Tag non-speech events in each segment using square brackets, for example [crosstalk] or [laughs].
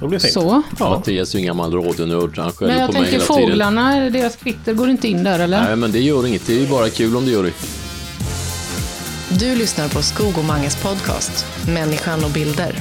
Så blir det fint. Så. Ja. Mattias är ju en gammal radionörd. Han skäller Men jag på mig tänker hela tiden. fåglarna, deras kvitter går inte in där eller? Nej, men det gör inget. Det är ju bara kul om det gör det. Du lyssnar på Skog och Manges podcast, Människan och bilder.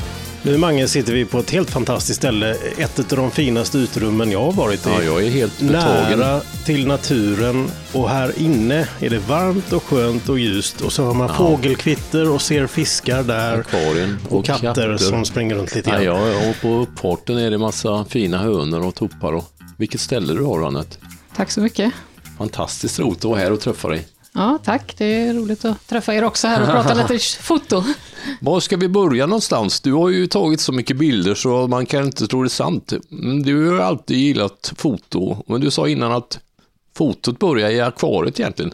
Nu Mange sitter vi på ett helt fantastiskt ställe. Ett av de finaste utrummen jag har varit i. Ja, jag är helt betagen. Nära till naturen och här inne är det varmt och skönt och ljust och så har man fågelkvitter och ser fiskar där. Akvarien Och katter, som springer runt lite Ja, grann. ja, och på uppfarten är det massa fina hönor och tuppar. Och... Vilket ställe du har, Anette. Tack så mycket. Fantastiskt roligt att vara här och träffa dig. Ja, tack. Det är roligt att träffa er också här och prata lite [laughs] foto. Var ska vi börja någonstans? Du har ju tagit så mycket bilder så man kan inte tro det är sant. Mm, Du har alltid gillat foto, men du sa innan att fotot börjar i akvariet egentligen.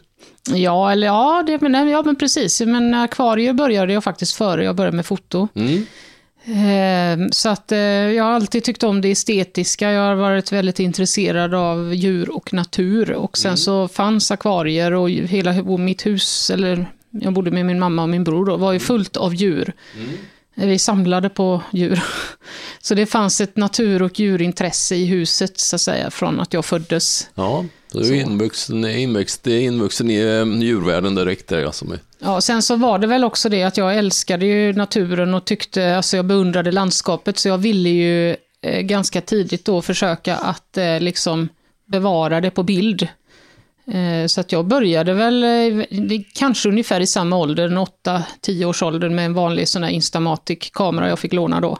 Ja, eller ja, det, men, ja, men precis. Men akvarier började jag faktiskt före jag började med foto. Mm. Eh, Så att eh, jag har alltid tyckt om det estetiska. Jag har varit väldigt intresserad av djur och natur. Och sen så fanns akvarier och hela mitt hus, eller jag bodde med min mamma och min bror då, var ju fullt av djur. Eh, Vi samlade på djur. [laughs] Så det fanns ett natur och djurintresse i huset, så att säga, från att jag föddes. Ja, så du är invuxen, invuxen, invuxen i eh, djurvärlden direkt där alltså. Ja, sen så var det väl också det att jag älskade ju naturen och tyckte, alltså jag beundrade landskapet, så jag ville ju eh, ganska tidigt då försöka att eh, liksom bevara det på bild. Eh, så att jag började väl eh, kanske ungefär i samma ålder, en 8-10 års ålder med en vanlig sån här Instamatic-kamera jag fick låna då.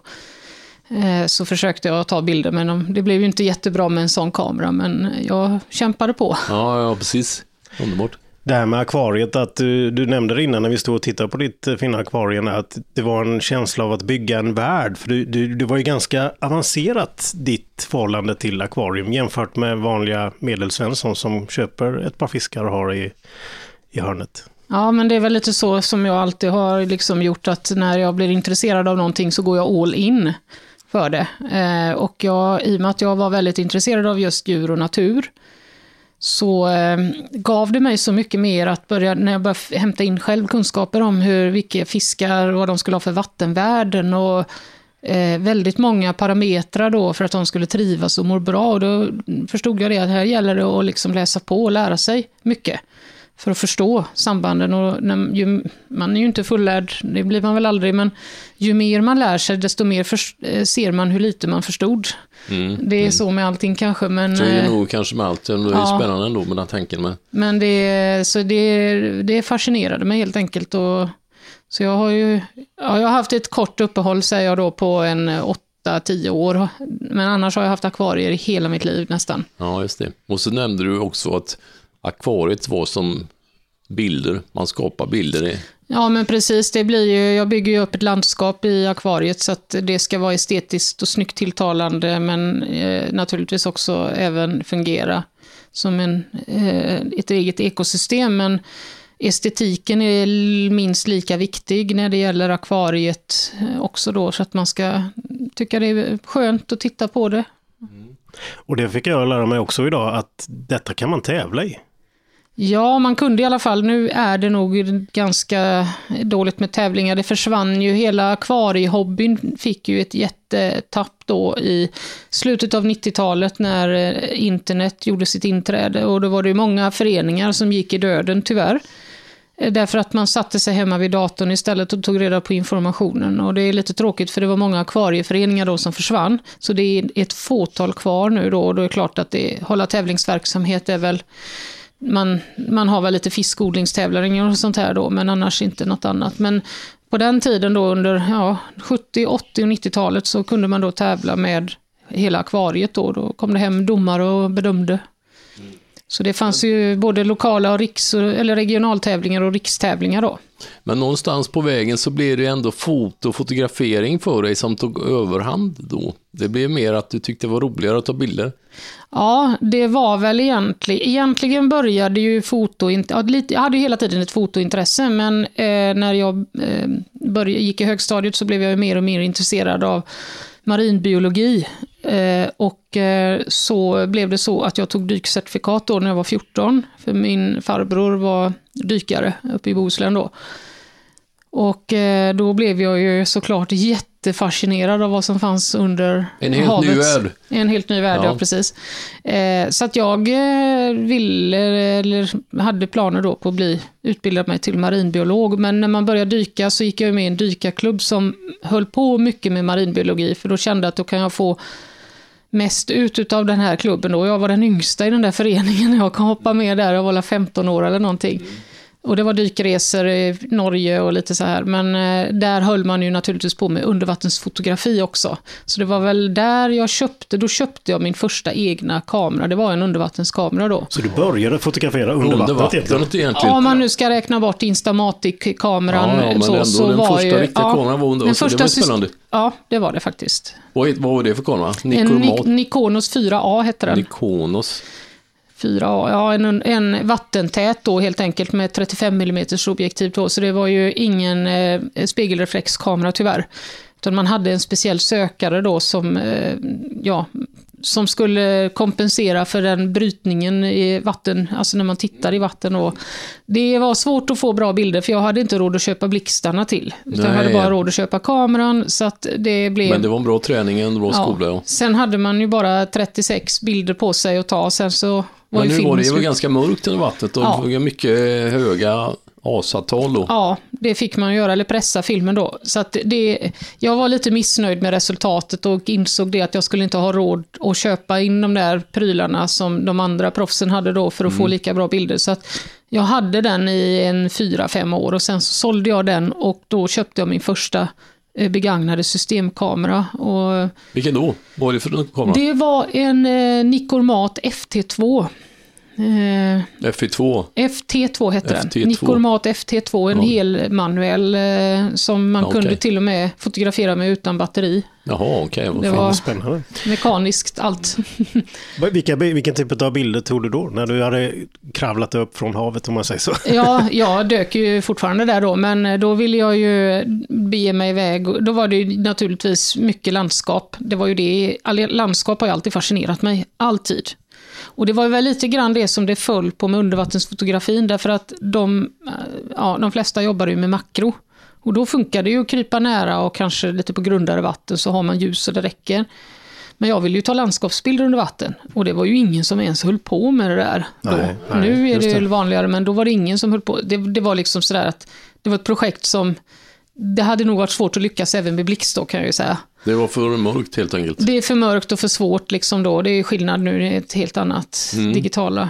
Eh, så försökte jag ta bilder, men de- det blev ju inte jättebra med en sån kamera, men jag kämpade på. Ja, ja, precis. Underbart. Det här med akvariet, att du, du nämnde det innan när vi stod och tittade på ditt eh, fina akvarium, att det var en känsla av att bygga en värld. För du, du, det var ju ganska avancerat ditt förhållande till akvarium jämfört med vanliga medelsvensson som köper ett par fiskar och har i, i hörnet. Ja, men det är väl lite så som jag alltid har liksom gjort, att när jag blir intresserad av någonting så går jag all in för det. Eh, och jag, i och med att jag var väldigt intresserad av just djur och natur, så eh, gav det mig så mycket mer att börja, när jag började hämta in själv kunskaper om hur, vilka fiskar, vad de skulle ha för vattenvärden och eh, väldigt många parametrar då för att de skulle trivas och må bra. Och då förstod jag det att här gäller det att liksom läsa på och lära sig mycket för att förstå sambanden. Och när, ju, man är ju inte fullärd, det blir man väl aldrig, men ju mer man lär sig, desto mer förs- eh, ser man hur lite man förstod. det är så med allting kanske, men... Mm. Så är det eh, nog kanske med allt. Det är ja. spännande ändå med den tanken med. men det, så det, det fascinerade mig helt enkelt. Och, så jag har ju ja, jag har haft ett kort uppehåll, säger jag då, på en 8-10 år. Men annars har jag haft akvarier i hela mitt liv nästan. Ja, just det. Och så nämnde du också att akvariet var som bilder. Man skapar bilder i. Ja, men precis. Det blir ju, jag bygger ju upp ett landskap i akvariet så att det ska vara estetiskt och snyggt tilltalande, men eh, naturligtvis också även fungera som en, eh, ett eget ekosystem. Men estetiken är minst lika viktig när det gäller akvariet eh, också då, så att man ska tycka det är skönt att titta på det. Och det fick jag lära mig också idag, att detta kan man tävla i. Ja, man kunde i alla fall. Nu är det nog ganska dåligt med tävlingar. Det försvann ju, hela akvariehobbyn fick ju ett jättetapp då i slutet av 90-talet när eh, internet gjorde sitt inträde. Och då var det ju många föreningar som gick i döden tyvärr. Eh, därför att man satte sig hemma vid datorn istället och tog reda på informationen. Och det är lite tråkigt för det var många akvarieföreningar då som försvann. Så det är ett fåtal kvar nu då. Och då är det klart att det, hålla tävlingsverksamhet är väl man, man har väl lite fiskodlingstävlingar och sånt här då, men annars inte något annat. Men på den tiden då under ja, 70, 80 och 90-talet så kunde man då tävla med hela akvariet då. Då kom det hem domare och bedömde. Så det fanns ju både lokala och riks, eller regionaltävlingar och rikstävlingar då. Men någonstans på vägen så blev det ändå foto och fotografering för dig som tog överhand då. Det blev mer att du tyckte det var roligare att ta bilder. Ja, det var väl egentligen, egentligen började ju foto, jag hade ju hela tiden ett fotointresse, men eh, när jag eh, började, gick i högstadiet så blev jag mer och mer intresserad av marinbiologi. Eh, och eh, så blev det så att jag tog dykcertifikat då när jag var 14, för min farbror var dykare uppe i Bohuslän då. Och eh, då blev jag ju såklart jättefascinerad av vad som fanns under En helt havet. ny värld. En helt ny värld, Ja. ja, precis. Eh, så att jag eh, ville, eller hade planer då på att bli utbildad mig till marinbiolog. Men när man började dyka så gick jag med i en dykarklubb som höll på mycket med marinbiologi. För då kände jag att då kan jag få mest ut av den här klubben. Då. Jag var den yngsta i den där föreningen. Jag kan hoppa med där, jag var väl 15 år eller någonting. Och det var dykresor i Norge och lite så här. Men eh, där höll man ju naturligtvis på med undervattensfotografi också. Så det var väl där jag köpte, då köpte jag min första egna kamera. Det var en undervattenskamera då. Så du började fotografera under vattnet egentligen? vattnet egentligen. Ja, om man nu ska räkna bort Instamatic-kameran. Ja, ja, men så, ändå så den var första ju, riktiga kameran var under- den så det första var spännande. Ja, det var det faktiskt. Vad, vad var det för kamera? En Nikomat? Nik- Nikonos 4A hette den. Nikonos. 4A, ja en, en vattentät då helt enkelt med 35 mm objektiv då, så det var ju ingen eh, spegelreflexkamera tyvärr. Utan man hade en speciell sökare då som, eh, ja, som skulle kompensera för den brytningen i vatten, alltså när man tittar i vatten. Och det var svårt att få bra bilder för jag hade inte råd att köpa blixtarna till. Utan jag hade bara råd att köpa kameran så att det blev... Men det var en bra träning, en bra skola. Ja. Sen hade man ju bara 36 bilder på sig att ta, sen så var Men nu var det ju ganska mörkt under vattnet och Ja. mycket höga asattal då. Ja, det fick man göra, eller pressa filmen då. Så att det, jag var lite missnöjd med resultatet och insåg det att jag skulle inte ha råd att köpa in de där prylarna som de andra proffsen hade då för att få lika bra bilder. Så att jag hade den i en fyra, fem år och sen så sålde jag den och då köpte jag min första eh, begagnade systemkamera. Och Vilken då? Vad var det för kamera? det var en eh, Nikormat FT2. Eh, FI2. FT2 hette FT2. den. Nikormat FT2, en Ja. hel manuell eh, som man Ja, kunde till och med fotografera med utan batteri. Jaha, okej. vad Det var- Spännande. Mekaniskt allt. [laughs] Vilka, vilken typ av bilder tog du då? När du hade kravlat upp från havet om man säger så? Ja, [laughs] jag dök ju fortfarande där då, men eh, då ville jag ju bege mig iväg. Då var det ju naturligtvis mycket landskap. Det var ju det, landskap har ju alltid fascinerat mig, alltid. Och det var väl lite grann det som det föll på med undervattensfotografin, därför att de, eh, ja, de flesta jobbar ju med makro. Och då funkar det ju att krypa nära och kanske lite på grundare vatten så har man ljus så det räcker. Men jag vill ju ta landskapsbilder under vatten. Och det var ju ingen som ens höll på med det där. Nej, nej, nu är det det. väl vanligare, men då var det ingen som höll på. Det, det var liksom sådär att det var ett projekt som det hade nog varit svårt att lyckas även med blixt då kan jag ju säga. Det var för mörkt helt enkelt. Det är för mörkt och för svårt liksom då. Det är skillnad nu, det är ett helt annat Mm. digitala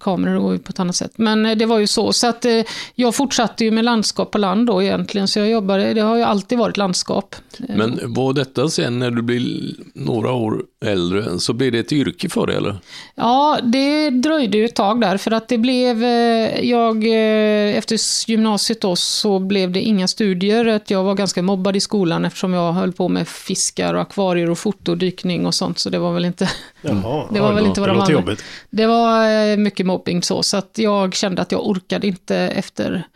kameror går ju på ett annat sätt. Men eh, det var ju så. Så att eh, jag fortsatte ju med landskap på land då egentligen. Så jag jobbade, det har ju alltid varit landskap. Eh, Men var detta sen när du blir några år äldre, så blev det ett yrke för dig eller? Ja, det dröjde ju ett tag där för att det blev, eh, jag, eh, efter gymnasiet då så blev det inga studier. Att Jag var ganska mobbad i skolan eftersom jag höll på med fiskar och akvarier och foto och dykning och sånt. Så det var väl inte, Jaha, [laughs] det var ja, väl då- inte vad det de låter andra- jobbigt. det var eh, mycket mobbing så. Så att jag kände att jag orkade inte efter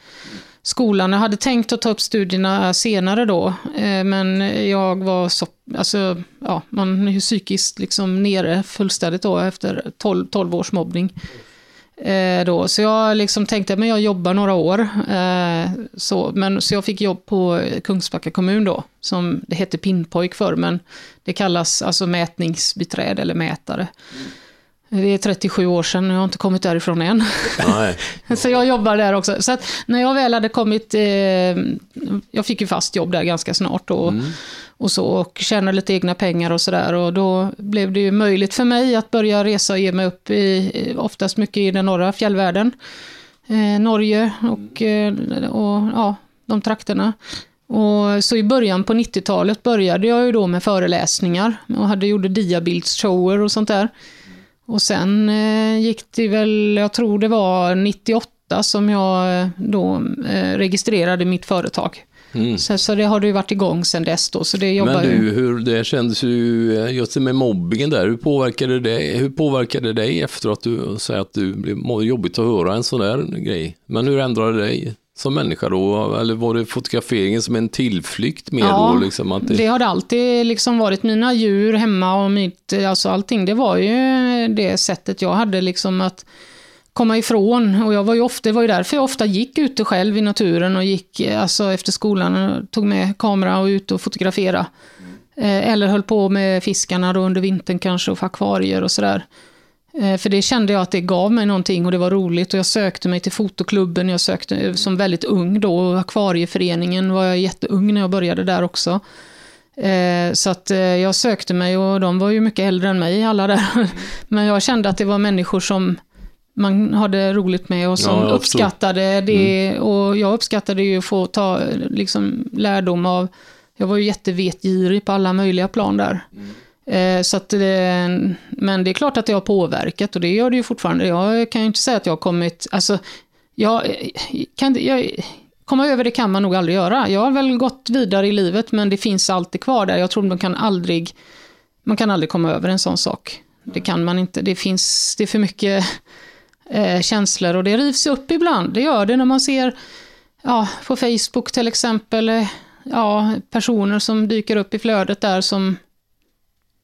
skolan. Jag hade tänkt att ta upp studierna senare då, eh, men jag var så, alltså, ja, man är ju psykiskt liksom nere fullständigt då efter 12, 12 års mobbning. Eh, då. Så jag liksom tänkte, men jag jobbar några år. Eh, så, men, så jag fick jobb på Kungsbacka kommun då, som det hette pinnpojk för, men det kallas alltså mätningsbiträde eller mätare. Det är 37 år sedan, jag har inte kommit därifrån än. [laughs] Så jag jobbar där också. Så när jag väl hade kommit, eh, jag fick ju fast jobb där ganska snart och, och så och tjänade lite egna pengar och sådär och då blev det ju möjligt för mig att börja resa och ge mig upp i, oftast mycket i den norra fjällvärlden. Eh, Norge och, eh, och ja, de trakterna. Och så i början på 90-talet började jag ju då med föreläsningar och hade gjorde diabildshower och sånt där. Och sen eh, gick det väl, jag tror det var 98 som jag eh, då eh, registrerade mitt företag. Mm. Så, så det har det ju varit igång sedan dess då, så det jobbar Men du, hur det kändes ju, just det med mobbingen där, hur påverkade det, hur påverkade det dig efter att du säger att du blev jobbigt att höra en sån där grej? Men hur ändrade det dig som människa då? Eller var det fotograferingen som en tillflykt mer Ja, då? Liksom att det, Det har det alltid liksom varit. Mina djur hemma och mitt, alltså allting, det var ju det sättet jag hade liksom att komma ifrån. Och jag var ju ofta, det var ju därför jag ofta gick ute själv i naturen och gick alltså, efter skolan och tog med kamera och ut och fotografera. Eh, eller höll på med fiskarna då under vintern kanske och akvarier och sådär. Eh, för det kände jag att det gav mig någonting och det var roligt och jag sökte mig till fotoklubben. Jag sökte eh, som väldigt ung då och akvarieföreningen var jag jätteung när jag började där också. Så att jag sökte mig och de var ju mycket äldre än mig alla där. [laughs] Men jag kände att det var människor som man hade roligt med och som ja, uppskattade det. Mm. Och jag uppskattade ju att få ta liksom, lärdom av jag var ju jättevetgirig på alla möjliga plan där. Mm. Eh, så att det, men det är klart att det har påverkat och det gör det ju fortfarande. Jag kan ju inte säga att jag har kommit, alltså, jag, eh, kan, jag, komma över det kan man nog aldrig göra. Jag har väl gått vidare i livet men det finns alltid kvar där. Jag tror man kan aldrig, man kan aldrig komma över en sån sak. Det kan man inte. Det finns, det är för mycket eh, känslor och det rivs upp ibland. Det gör det när man ser ja, på Facebook till exempel ja, personer som dyker upp i flödet där som,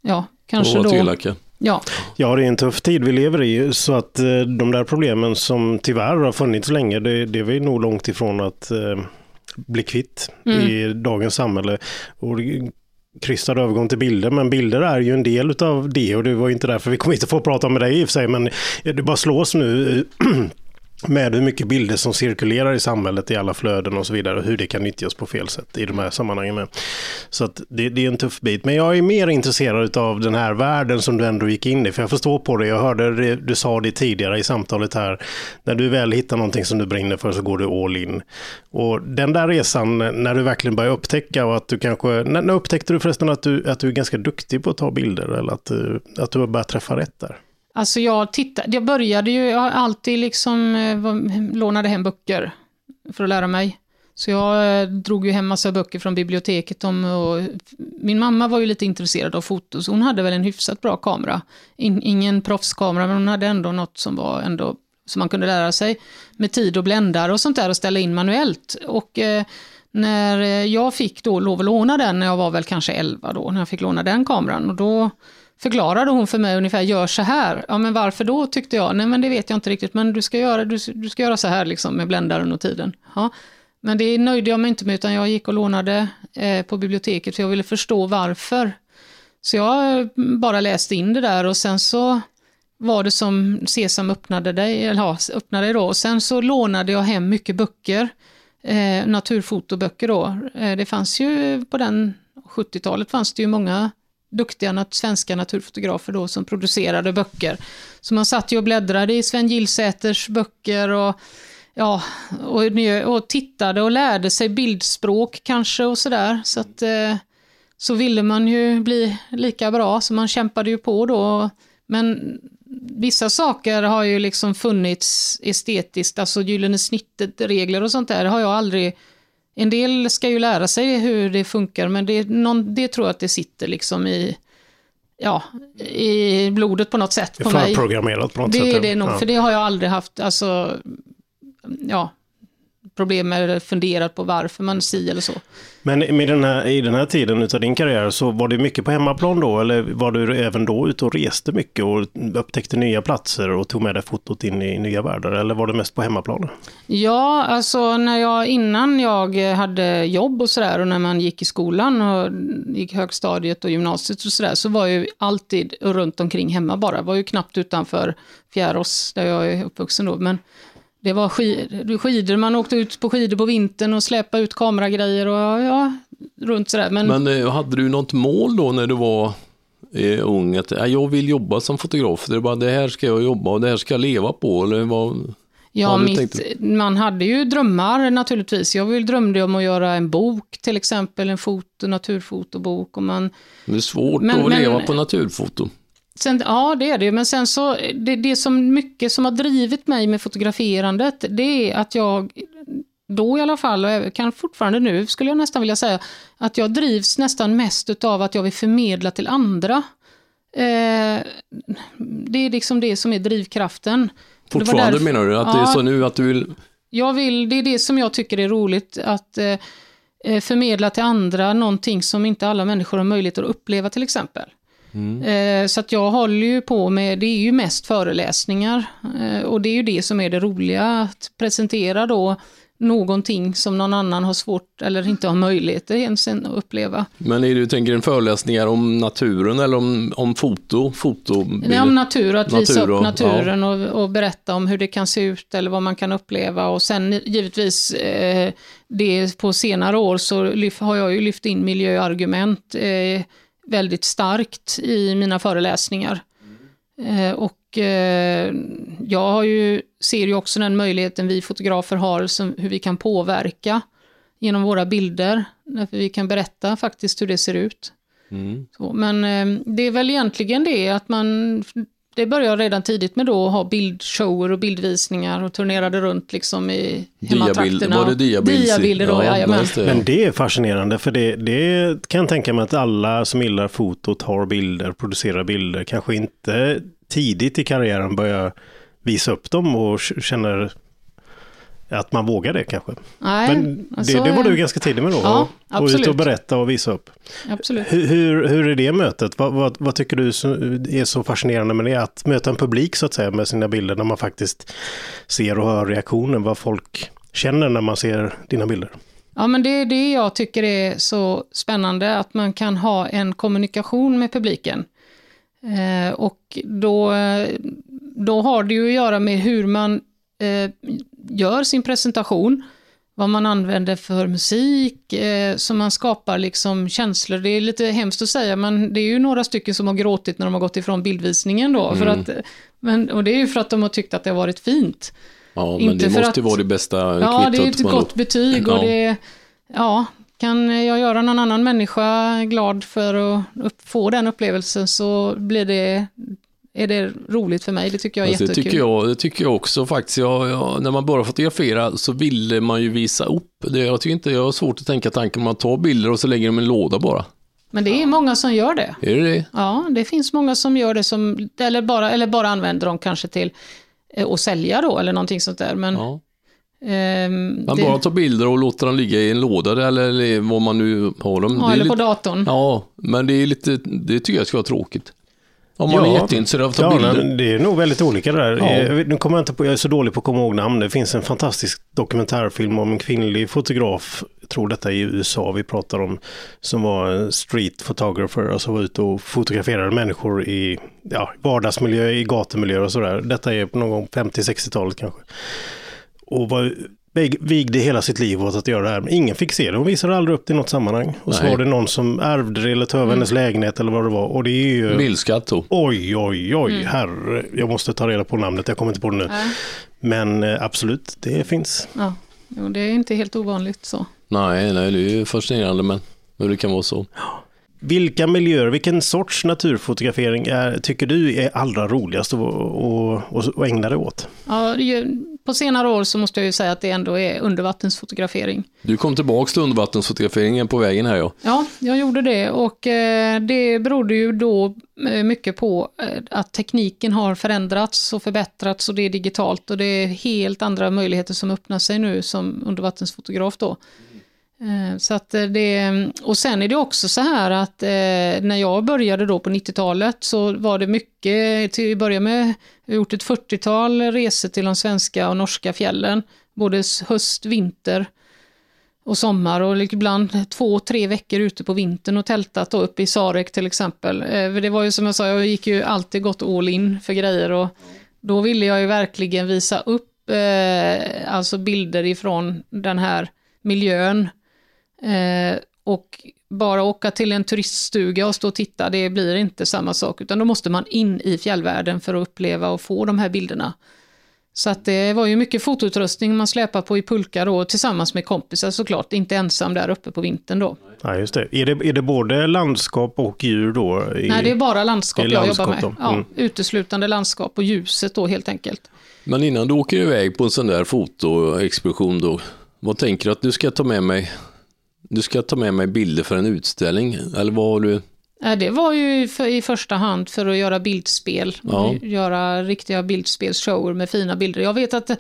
ja, kanske då... Elaka. Ja. ja, det är en tuff tid vi lever i, så att eh, de där problemen som tyvärr har funnits länge, det, det är vi nog långt ifrån att eh, bli kvitt mm. i dagens samhälle. Och krystad övergång till bilder, men bilder är ju en del av det och det var inte därför vi kom hit och få prata med dig i och för sig, men det bara slås nu med hur mycket bilder som cirkulerar i samhället i alla flöden och så vidare och hur det kan nyttjas på fel sätt i de här sammanhangen. Med. Så att det, det, är en tuff bit. Men jag är mer intresserad av den här världen som du ändå gick in i. För jag förstår på det, jag hörde det, du sa det tidigare i samtalet här. När du väl hittar någonting som du brinner för så går du all in. Och den där resan när du verkligen börjar upptäcka och att du kanske, när, när upptäckte du förresten att du, att du är ganska duktig på att ta bilder eller att, eh, att du har börjat träffa rätt där? Alltså jag tittade, jag började ju, jag har alltid liksom eh, lånade hem böcker för att lära mig. Så jag eh, drog ju hem massa böcker från biblioteket om, och min mamma var ju lite intresserad av foto, så hon hade väl en hyfsat bra kamera. In, ingen proffskamera, men hon hade ändå något som var ändå, som man kunde lära sig med tid och bländare och sånt där och ställa in manuellt. Och eh, när eh, jag fick då lov att låna den, när jag var väl kanske 11 då, när jag fick låna den kameran, och då förklarade hon för mig ungefär, gör så här. Ja, men varför då, tyckte jag. Nej, men det vet jag inte riktigt, men du ska göra, du, du ska göra så här liksom med bländaren och tiden. Ja. Men det nöjde jag mig inte med, utan jag gick och lånade eh, på biblioteket, för jag ville förstå varför. Så jag eh, bara läste in det där och sen så var det som Sesam öppnade dig, eller ja, öppnade dig då. Och sen så lånade jag hem mycket böcker, eh, naturfotoböcker då. Eh, det fanns ju på den 70-talet fanns det ju många duktiga svenska naturfotografer då som producerade böcker. Så man satt ju och bläddrade i Sven Gillsäters böcker och, ja, och, och tittade och lärde sig bildspråk kanske och sådär. Så att eh, så ville man ju bli lika bra, så man kämpade ju på då. Men vissa saker har ju liksom funnits estetiskt, alltså gyllene snittet, regler och sånt där har jag aldrig en del ska ju lära sig hur det funkar, men det, någon, det tror jag att det sitter liksom i, ja, i blodet på något sätt. På Förprogrammerat på något det sätt. Det är det nog, ja. för det har jag aldrig haft, alltså, ja, problem med eller funderat på varför man si eller så. Men med den här, i den här tiden av din karriär så var det mycket på hemmaplan då eller var du även då ute och reste mycket och upptäckte nya platser och tog med dig fotot in i nya världar eller var det mest på hemmaplan? Ja, alltså när jag, innan jag hade jobb och sådär och när man gick i skolan och gick högstadiet och gymnasiet och sådär så var jag alltid runt omkring hemma bara. var ju knappt utanför Fjärås där jag är uppvuxen då. Men det var skid, skidor, man åkte ut på skidor på vintern och släpade ut kameragrejer och ja, runt sådär. Men, Men eh, hade du något mål då när du var eh, ung? Att ja, jag vill jobba som fotograf, det, är bara, det här ska jag jobba och det här ska jag leva på? Eller vad, ja, mitt, man hade ju drömmar naturligtvis. Jag drömde om att göra en bok, till exempel en foto, naturfotobok. Och man, det är svårt men, att men, leva på naturfoto. Sen, ja, det är det men sen så, det, det som mycket som har drivit mig med fotograferandet, det är att jag, då i alla fall, och kan fortfarande nu, skulle jag nästan vilja säga, att jag drivs nästan mest av att jag vill förmedla till andra. Eh, det är liksom det som är drivkraften. Fortfarande menar du? Att ja, det är så nu att du vill... Jag vill, det är det som jag tycker är roligt, att eh, eh förmedla till andra någonting som inte alla människor har möjlighet att uppleva till exempel. Eh, Så att jag håller ju på med, det är ju mest föreläsningar. Eh, Och det är ju det som är det roliga, att presentera då någonting som någon annan har svårt eller inte har möjlighet ens att uppleva. Men är du tänker en föreläsningar om naturen eller om, om foto? foto är om natur, att visa Natur och- upp naturen och, och berätta om hur det kan se ut eller vad man kan uppleva. Och sen givetvis, eh, det på senare år så lyf, har jag ju lyft in miljöargument eh, väldigt starkt i mina föreläsningar. Eh, och eh, jag har ju, ser ju också den möjligheten vi fotografer har, som, hur vi kan påverka genom våra bilder. Därför vi kan berätta faktiskt hur det ser ut. Mm. Så, men eh, det är väl egentligen det att man, det började redan tidigt med då att ha bildshower och bildvisningar och turnerade runt liksom i hemmatrakterna. var det diabild? Diabilder då, jajamän. just det, ja. Men det är fascinerande för det, det kan jag tänka mig att alla som gillar foto tar bilder, producerar bilder, kanske inte tidigt i karriären börjar visa upp dem och känner att man vågar det kanske. Nej, Men det, alltså, det var du ganska tidig med då? Ja, och, och ut och berätta och visa upp. Absolut. Hur, hur, hur är det mötet? Vad, vad, vad tycker du är så fascinerande med det? Att möta en publik så att säga med sina bilder när man faktiskt ser och hör reaktionen, vad folk känner när man ser dina bilder. Ja, men det är det jag tycker är så spännande, att man kan ha en kommunikation med publiken. Eh, och då, eh, då har det ju att göra med hur man eh, gör sin presentation, vad man använder för musik, eh, så man skapar liksom känslor. Det är lite hemskt att säga, men det är ju några stycken som har gråtit när de har gått ifrån bildvisningen då. För att, men, och det är ju för att de har tyckt att det har varit fint. Ja, men Inte det för måste ju att- vara det bästa Ja, det är kvittot ett gott då- betyg och Ja. det, ja, kan jag göra någon annan människa glad för att få den upplevelsen så blir det, är det roligt för mig. Det tycker jag är Alltså, det, jättekul. tycker jag, det tycker jag också faktiskt. Jag, jag, när man börjar fotografera så ville man ju visa upp. Det, jag tycker inte jag har svårt att tänka tanken man tar bilder och så lägger de i en låda bara. Men det är många som gör det. Är det det? Ja, det finns många som gör det som, eller bara, eller bara använder dem kanske till eh, att sälja då, eller någonting sånt där. Men, Ja. ehm, Man det, bara tar bilder och låter dem ligga i en låda eller, eller vad man nu har dem. ja, Det eller på lite, datorn. ja, men det är lite, det tycker jag ska vara tråkigt. Om man Ja. är jätteintresserad av att ta Ja, bilder. men det är nog väldigt olika det där. Ja. Eh, Nu kommer jag inte på, jag är så dålig på att komma ihåg namn. Det finns en fantastisk dokumentärfilm om en kvinnlig fotograf, jag tror detta är i USA vi pratar om, som var en street photographer, alltså var ute och fotograferade människor i ja, vardagsmiljö, i gatumiljö och sådär. Detta är på någon gång 50-60-talet kanske. Och var, vigde hela sitt liv åt att göra det här. Men ingen fick se det. Hon visade aldrig upp det i något sammanhang. Och så Nej. var det någon som ärvde det eller tog över hennes lägenhet eller vad det var. Och det är ju... Bildskatt då. Oj, oj, oj, herre. Jag måste ta reda på namnet, jag kommer inte på det nu. Nej. Men eh, absolut, det finns. Ja, jo, det är inte helt ovanligt så. Nej, nej, det är ju fascinerande men hur det kan vara så. Vilka miljöer, vilken sorts naturfotografering är, tycker du är allra roligast att, att, att, att ägna dig åt? Ja, det är ju- på senare år så måste jag ju säga att det ändå är undervattensfotografering. Du kom tillbaka till undervattensfotograferingen på vägen här ja. Ja, jag gjorde det och eh, det berodde ju då eh, mycket på eh, att tekniken har förändrats och förbättrats och det är digitalt och det är helt andra möjligheter som öppnar sig nu som undervattensfotograf då. Eh, så att eh, det, och sen är det också så här att eh, när jag började då på 90-talet så var det mycket, till att börja med, jag har gjort ett 40-tal resor till de svenska och norska fjällen, både höst, vinter och sommar och ibland två, tre veckor ute på vintern och tältat då uppe i Sarek till exempel. Eh, för Det var ju som jag sa, jag gick ju alltid gått all in för grejer och då ville jag ju verkligen visa upp eh, alltså bilder ifrån den här miljön. Eh, och bara åka till en turiststuga och stå och titta, det blir inte samma sak, utan då måste man in i fjällvärlden för att uppleva och få de här bilderna. Så att det var ju mycket fotoutrustning man släpar på i pulka då, tillsammans med kompisar såklart, inte ensam där uppe på vintern då. Ja, just det. Är det, är det både landskap och djur då? I, Nej, det är bara landskap är jag landskap jobbar med. då. Ja, Mm. uteslutande landskap och ljuset då helt enkelt. Men innan du åker iväg på en sån där fotoexpedition då, vad tänker du att du ska ta med mig? Du ska ta med mig bilder för en utställning, eller vad har du? Det var ju för, i första hand för att göra bildspel, Ja. göra riktiga bildspelsshower med fina bilder. Jag vet att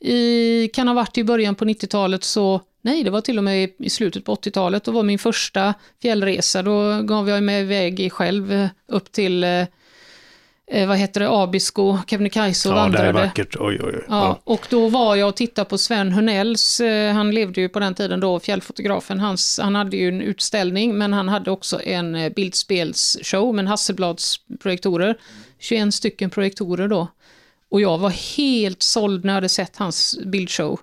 i, kan ha varit i början på 90-talet så Nej, det var till och med i slutet på 80-talet. Då var min första fjällresa. Då gav jag mig iväg själv eh, upp till eh, eh, vad heter det, Abisko, Kebnekaise och Ja, det vandrade. är vackert. Oj, oj, oj. Ja, och då var jag och tittade på Sven Hörnells, eh, han levde ju på den tiden då, fjällfotografen, Hans, han hade ju en utställning men han hade också en eh, bildspelsshow med Hasselblads projektorer, 21 stycken projektorer då. Och jag var helt såld när jag hade sett hans bildshow.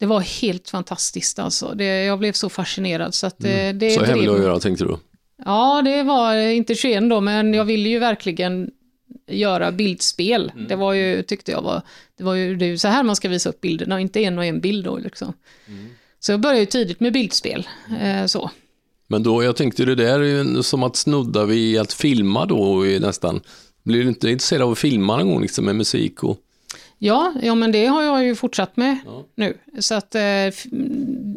Det var helt fantastiskt alltså. Det, jag blev så fascinerad så att det, det Så drev hemlig att göra tänkte du? Ja, det var inte 21 då, men jag ville ju verkligen göra bildspel. Det var ju, tyckte jag var, det var ju det är så här man ska visa upp bilderna, inte en och en bild då liksom. Så jag började ju tidigt med bildspel. Eh, så. Men då, jag tänkte det där är ju som att snudda vid att filma då nästan. Blir du inte intresserad av att filma någon gång liksom med musik och... Ja, ja, men det har jag ju fortsatt med Ja. nu. Så att eh,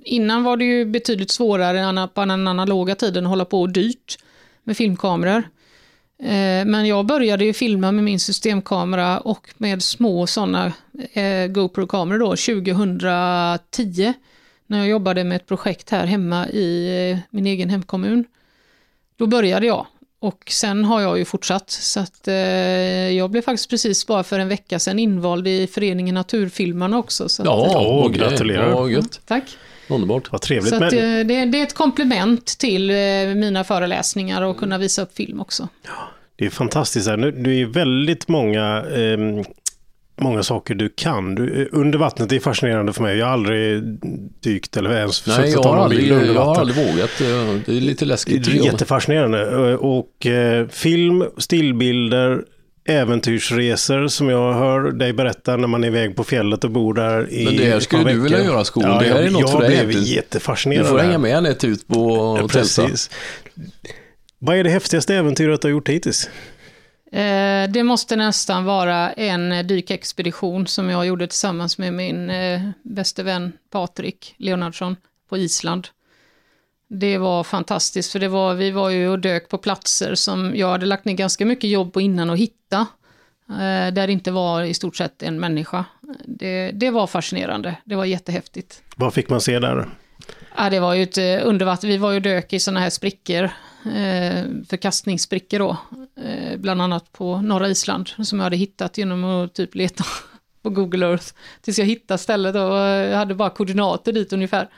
innan var det ju betydligt svårare än på den analoga tiden att hålla på och dyrt med filmkameror. Eh, men jag började ju filma med min systemkamera och med små sådana eh, GoPro-kameror då 2010 när jag jobbade med ett projekt här hemma i eh, min egen hemkommun. Då började jag och sen har jag ju fortsatt. Så att, jag blev faktiskt precis bara för en vecka sedan invald i föreningen Naturfilmarna också. Så att, Ja, eh, Åh, gratulerar. Ja, gött. tack. Underbart. Vad trevligt. Så att, men, eh, det, det är ett komplement till eh, mina föreläsningar och kunna visa upp film också. Det är fantastiskt. Här. Nu- Det är väldigt många, ehm, många saker du kan. Du, eh, under vattnet är fascinerande för mig. Jag har aldrig dykt eller ens Nej, försökt jag att ta någon bild under jag har vatten. aldrig vågat. eh, Det är lite läskigt. Det är jättefascinerande. Eh, Och eh, film, stillbilder, äventyrsresor som jag hör dig berätta när man är iväg på fjället och bor där i Men det här skulle du vilja göra, Skog. Ja, Det här jag, är något jag för dig blev egentligen. jättefascinerad. Du får hänga med henne ut på och. Precis. Vad är det häftigaste äventyret du har gjort hittills? Eh, det måste nästan vara en dykexpedition som jag gjorde tillsammans med min eh, bäste vän Patrik Leonardsson på Island. Det var fantastiskt, för det var, vi var ju och dök på platser som jag hade lagt ner ganska mycket jobb på innan att hitta. Eh, där det inte var i stort sett en människa. Det, det var fascinerande, det var jättehäftigt. Vad fick man se där? Ja, det var ju ett eh, undervatten. Vi var ju och dök i sådana här sprickor, eh, förkastningssprickor då. Bland annat på norra Island, som jag hade hittat genom att typ leta [laughs] på Google Earth. Tills jag hittade stället och jag hade bara koordinater dit ungefär.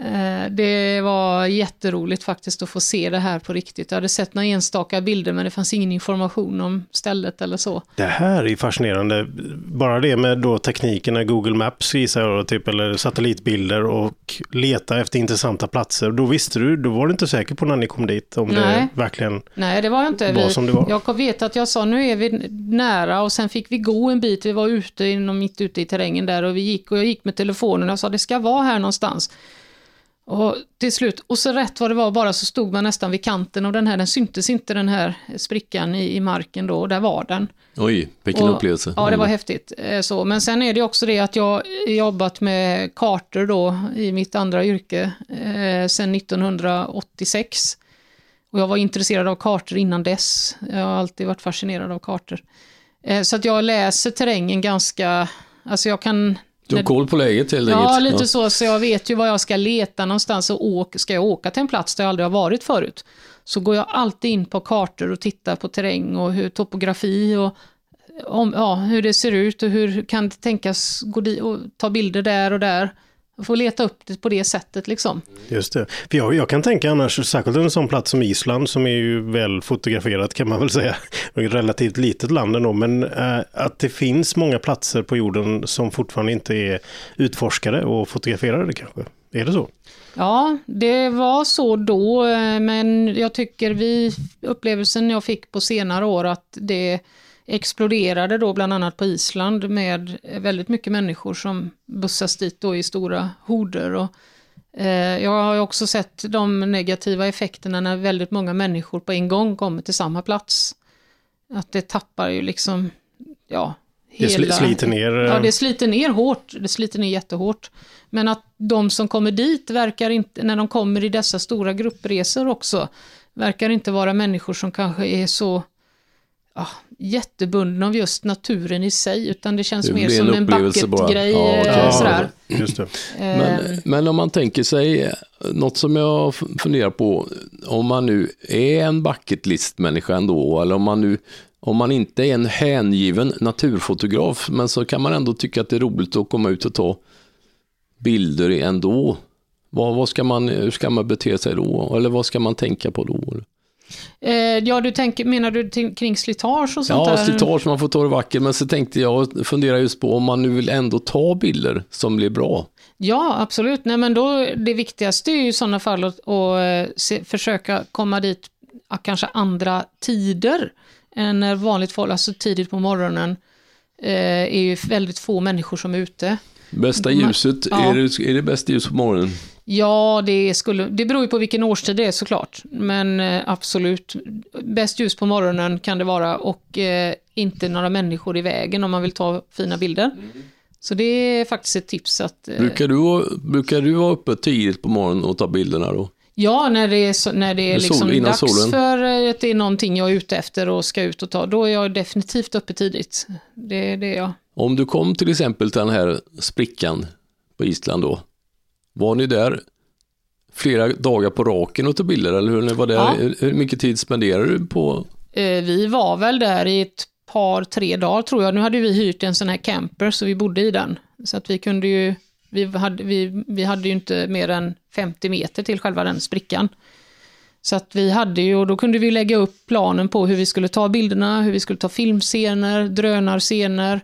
Eh, det var jätteroligt faktiskt att få se det här på riktigt. Jag hade sett några enstaka bilder men det fanns ingen information om stället eller så. Det här är fascinerande. Bara det med då teknikerna Google Maps gissar jag, typ, eller satellitbilder och leta efter intressanta platser. Då visste du, då var du inte säker på när ni kom dit om Nej. det verkligen Nej, det var jag inte. var som det var. Jag vet att jag sa nu är vi nära och sen fick vi gå en bit. Vi var ute inom, mitt ute i terrängen där och vi gick och jag gick med telefonen och jag sa det ska vara här någonstans. Och till slut, och så rätt vad det var bara så stod man nästan vid kanten av den här, den syntes inte den här sprickan i, i marken då, och där var den. Oj, vilken Och- upplevelse. Ja, det var häftigt. Eh, Så. Men sen är det också det att jag jobbat med kartor då i mitt andra yrke eh, sedan 1986. Och jag var intresserad av kartor innan dess. Jag har alltid varit fascinerad av kartor. Eh, så att jag läser terrängen ganska, alltså jag kan... Du har koll på läget helt Ja, enkelt. lite så. Så jag vet ju var jag ska leta någonstans och åka, ska jag åka till en plats där jag aldrig har varit förut. Så går jag alltid in på kartor och tittar på terräng och hur topografi och om, ja, hur det ser ut och hur kan det tänkas gå dit och ta bilder där och där. Jag får leta upp det på det sättet liksom. Just det. För jag, jag kan tänka annars, särskilt en sån plats som Island som är ju väl fotograferat kan man väl säga. [laughs] Ett relativt litet land ändå, men eh, att det finns många platser på jorden som fortfarande inte är utforskade och fotograferade kanske. Är det så? Ja, det var så då, eh, men jag tycker vi, upplevelsen jag fick på senare år att det exploderade då bland annat på Island med väldigt mycket människor som bussas dit då i stora horder. Och, eh, jag har också sett de negativa effekterna när väldigt många människor på en gång kommer till samma plats. Att det tappar ju liksom, ja, Det sli- sliter ner. eh, Ja, det sliter ner hårt. Det sliter ner jättehårt. Men att de som kommer dit verkar inte, när de kommer i dessa stora gruppresor också, verkar inte vara människor som kanske är så ah, jättebunden av just naturen i sig, utan det känns Det mer som en bucket-grej. Ja, eh, ja, sådär. Eh, Men, men om man tänker sig, något som jag funderar på, om man nu är en bucket list-människa ändå, eller om man nu om man inte är en hängiven naturfotograf, men så kan man ändå tycka att det är roligt att komma ut och ta bilder ändå. Vad, vad ska man, hur ska man bete sig då? Eller vad ska man tänka på då? Eh, ja, du tänker, menar du kring slitage och sånt Ja, där? slitage, man får ta det vackert, men så tänkte jag fundera just på om man nu vill ändå ta bilder som blir bra. Ja, absolut. Nej, men då, det viktigaste är ju i sådana fall att, att eh, se, försöka komma dit kanske andra tider än vanligt folk, alltså tidigt på morgonen, eh, är ju väldigt få människor som är ute. Bästa ljuset, ja. är, det, är det bästa ljus på morgonen? Ja, det, skulle, det beror ju på vilken årstid det är såklart, men eh, absolut. Bäst ljus på morgonen kan det vara och eh, inte några människor i vägen om man vill ta fina bilder. Så det är faktiskt ett tips att... eh, Brukar du, brukar du vara uppe tidigt på morgonen och ta bilderna då? Ja, när det är, när det är sol- liksom innan dags solen. för eh, att det är någonting jag är ute efter och ska ut och ta, då är jag definitivt uppe tidigt. Det, det är jag. Om du kom till exempel till den här sprickan på Island då, var ni där flera dagar på raken och tog bilder eller hur? Ni var där, Ja. hur, mycket tid spenderade du på? Eh, vi var väl där i ett par, tre dagar tror jag. Nu hade vi hyrt en sån här camper så vi bodde i den. Så att vi kunde ju, vi hade, vi, vi hade ju inte mer än 50 meter till själva den sprickan. Så att vi hade ju, och då kunde vi lägga upp planen på hur vi skulle ta bilderna, hur vi skulle ta filmscener, drönarscener.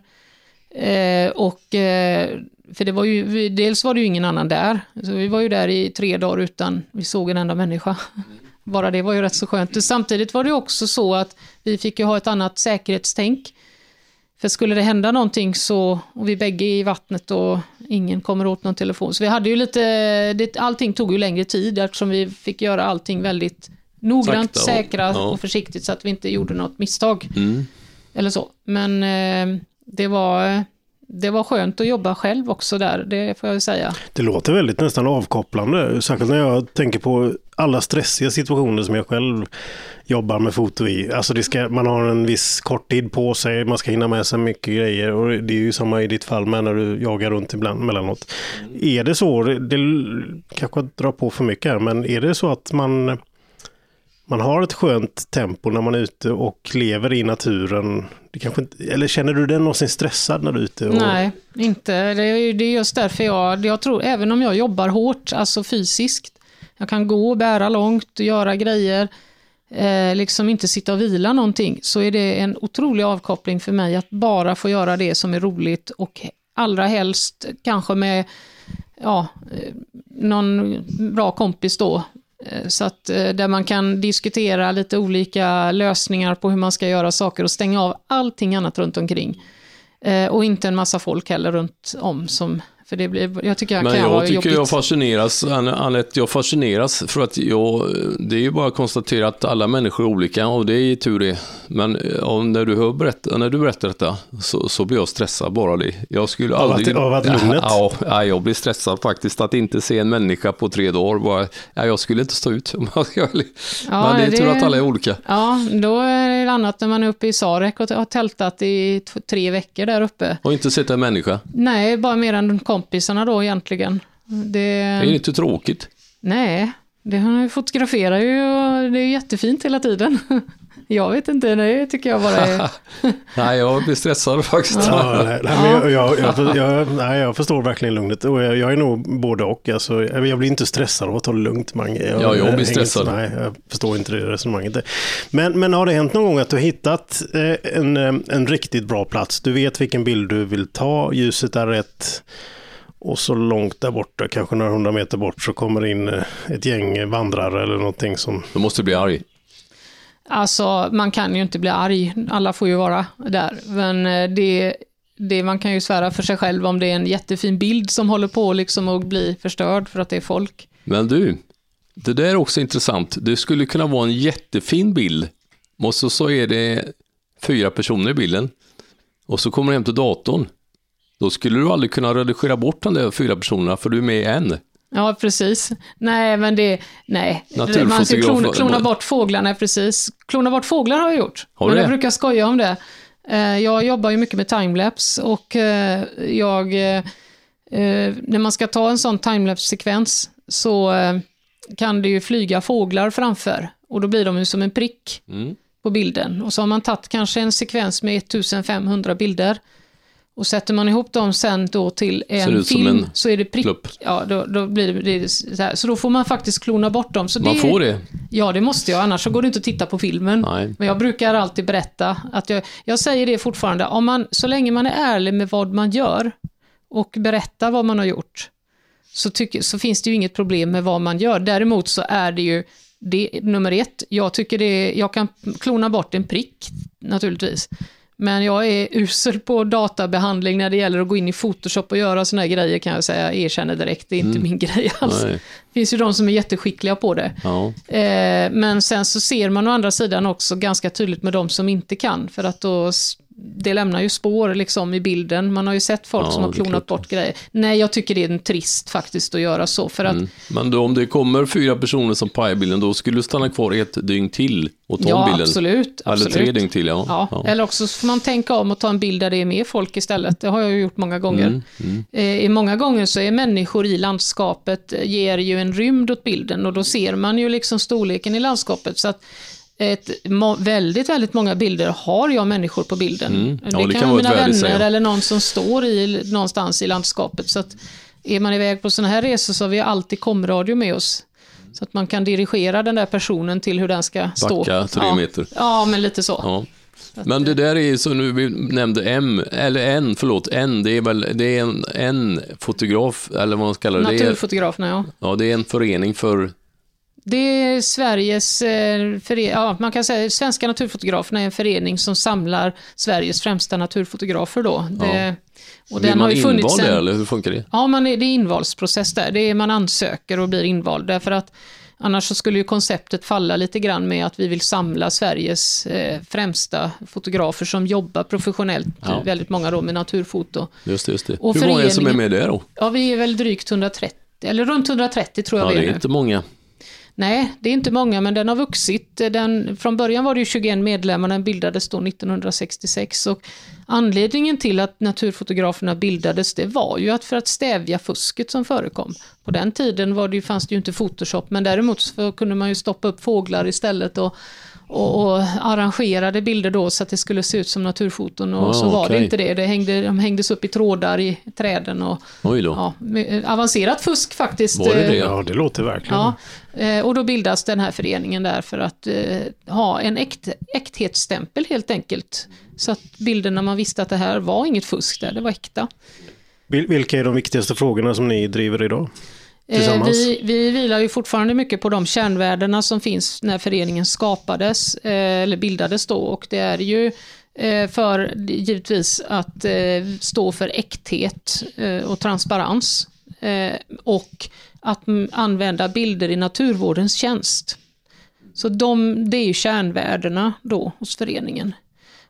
Eh, och, eh, för det var ju, vi, dels var det ju ingen annan där. Så vi var ju där i tre dagar utan vi såg en enda människa. [laughs] Bara det var ju rätt så skönt. Och Samtidigt var det också så att vi fick ju ha ett annat säkerhetstänk. För skulle det hända någonting så, och vi bägge i vattnet och ingen kommer åt någon telefon. Så vi hade ju lite, det, allting tog ju längre tid eftersom vi fick göra allting väldigt noggrant, Sakta och- säkra ja. och försiktigt så att vi inte gjorde något misstag. Mm. Eller så. Men eh, det var, det var skönt att jobba själv också där, det får jag säga. Det låter väldigt nästan avkopplande, särskilt när jag tänker på alla stressiga situationer som jag själv jobbar med foto i. Alltså det ska, man har en viss kort tid på sig, man ska hinna med sig mycket grejer och det är ju samma i ditt fall med när du jagar runt ibland mellanåt. Är det så, det, det kanske drar på för mycket här, men är det så att man man har ett skönt tempo när man är ute och lever i naturen. Det kanske inte, eller känner du dig någonsin stressad när du är ute? Och, Nej, inte. Det är, det är just därför jag, jag tror, även om jag jobbar hårt, alltså fysiskt, jag kan gå bära långt och göra grejer, eh, liksom inte sitta och vila någonting, så är det en otrolig avkoppling för mig att bara få göra det som är roligt och allra helst kanske med ja, eh, någon bra kompis då. Eh, så att eh, där man kan diskutera lite olika lösningar på hur man ska göra saker och stänga av allting annat runt omkring. Eh, och inte en massa folk heller runt om som, för det blir, jag tycker jag Men kan jag vara tycker jobbigt. jag fascineras, Anette, jag fascineras för att jag, det är ju bara att konstatera att alla människor är olika och det är ju tur det. Men eh, när, du hör berätta, när du berättar detta så, så blir jag stressad bara det. Jag skulle Av att- aldrig... av att lugnet? Ja, ja, jag blir stressad faktiskt att inte se en människa på tre dagar. Bara, ja, jag skulle inte stå ut. Ja, Men det är tur det- att alla är olika. Ja, då är det annat när man är uppe i Sarek och har tältat i tre veckor där uppe. Och inte sett en människa. Nej, bara mer än kompisarna då egentligen. Det, Det är inte tråkigt. Nej, det han fotograferar ju och det är jättefint hela tiden. [laughs] Jag vet inte, det tycker jag bara är... [laughs] Nej, jag blir stressad faktiskt. Ja, nej, nej, jag, jag, jag, nej, jag förstår verkligen lugnet. Och jag, jag är nog både och. Alltså, jag blir inte stressad av att ta det lugnt, Mange. Jag, Ja, jag blir stressad. Inte, nej, jag förstår inte det resonemanget. Men, men har det hänt någon gång att du har hittat eh, en, eh, en riktigt bra plats? Du vet vilken bild du vill ta, ljuset är rätt. Och så långt där borta, kanske några hundra meter bort, så kommer in eh, ett gäng vandrare eller någonting som... Du måste bli arg. Alltså, man kan ju inte bli arg. Alla får ju vara där. Men eh, det, det, man kan ju svära för sig själv om det är en jättefin bild som håller på liksom att bli förstörd för att det är folk. Men du, det där är också intressant. Det skulle kunna vara en jättefin bild. Och så, så är det fyra personer i bilden. Och så kommer du hem till datorn. Då skulle du aldrig kunna redigera bort de där fyra personerna för du är med i en. Ja, precis. Nej, men det... Nej. Man ska klona, klona bort fåglarna, precis. Klona bort fåglar har jag gjort. Har men jag det? brukar skoja om det. Eh, Jag jobbar ju mycket med timelapse och eh, jag... eh, När man ska ta en sån timelapse-sekvens så kan det ju flyga fåglar framför och då blir de ju som en prick Mm. på bilden. Och så har man tagit kanske en sekvens med 1500 bilder och sätter man ihop dem sen då till en film en så är det prick. plupp. Ja, då, då blir det, det så, så då får man faktiskt klona bort dem. Så Man det, får det. Ja, det måste jag, annars så går det inte att titta på filmen. Nej. Men jag brukar alltid berätta att jag, jag säger det fortfarande, om man, så länge man är ärlig med vad man gör och berättar vad man har gjort, så, tycker, så finns det ju inget problem med vad man gör. Däremot så är det ju det, nummer ett, jag tycker det, jag kan klona bort en prick naturligtvis. Men jag är usel på databehandling när det gäller att gå in i Photoshop och göra här grejer kan jag säga, jag erkänner direkt, det är inte min grej alls. Nej. Det finns ju de som är jätteskickliga på det. Ja. Eh, men sen så ser man å andra sidan också ganska tydligt med de som inte kan, för att då, det lämnar ju spår liksom i bilden. Man har ju sett folk Ja, som har klonat bort grejer. Nej, jag tycker det är en trist faktiskt att göra så, för att Mm. Men då, om det kommer fyra personer som pajar bilden, då skulle du stanna kvar ett dygn till och ta ja, bilden? absolut. Eller absolut. tre dygn till, ja. Ja, ja. eller också får man tänka om och ta en bild där det är mer folk istället. Det har jag ju gjort många gånger. Mm, mm. I många gånger så är människor i landskapet, eh, ger ju en rymd åt bilden och då ser man ju liksom storleken i landskapet. Så att ett, väldigt, väldigt många bilder har jag människor på bilden. Mm. Ja, det, det kan kan vara mina vänner sig. eller någon som står i, någonstans i landskapet. Så att är man iväg på sådana här resor så har vi alltid komradio med oss. Så att man kan dirigera den där personen till hur den ska stå. Backa tre ja. meter. Ja, men lite så. Ja. Men det där är så nu, vi nämnde M, eller en, förlåt, en, det är väl, det är en, en fotograf, eller vad man ska kalla det. Naturfotograferna, ja. ja, det är en förening för, Det är Sveriges, eh, ja, man kan säga Svenska naturfotograferna är en förening som samlar Sveriges främsta naturfotografer då. Det, och blir den har man ju funnits invald där, eller hur funkar det? Ja, man är, det är invalsprocess där. Det är, man ansöker och blir invald. Därför att annars så skulle ju konceptet falla lite grann med att vi vill samla Sveriges eh, främsta fotografer som jobbar professionellt, Ja. väldigt många då med naturfoto. Just det, just det. Och hur många är det som är med där då? Ja, vi är väl drygt 130, eller runt 130 tror jag Ja, vi det är är nu. inte många. Nej, det är inte många, men den har vuxit. Den, från början var det ju 21 medlemmar, den bildades då 1966. Och anledningen till att naturfotograferna bildades, det var ju att för att stävja fusket som förekom. På den tiden var det ju, fanns det ju inte Photoshop, men däremot så kunde man ju stoppa upp fåglar istället och, och, och arrangerade bilder då så att det skulle se ut som naturfoton. Och Ah, så var det okej. inte det. det hängde, de hängdes upp i trådar i träden. Och, Oj då. ja, avancerat fusk faktiskt. Var det eh, det? Ja, det låter verkligen. Ja, eh, och då bildas den här föreningen där för att eh, ha en äkt, äkthetsstämpel helt enkelt. Så att bilderna man visste att det här var inget fusk där, det var äkta. Vil- Vilka är de viktigaste frågorna som ni driver idag? Eh, vi, vi vilar ju fortfarande mycket på de kärnvärdena som finns när föreningen skapades, eh, eller bildades då, och det är ju eh, för givetvis att eh, stå för äkthet eh, och transparens eh, och att använda bilder i naturvårdens tjänst. Så de, det är ju kärnvärdena då hos föreningen.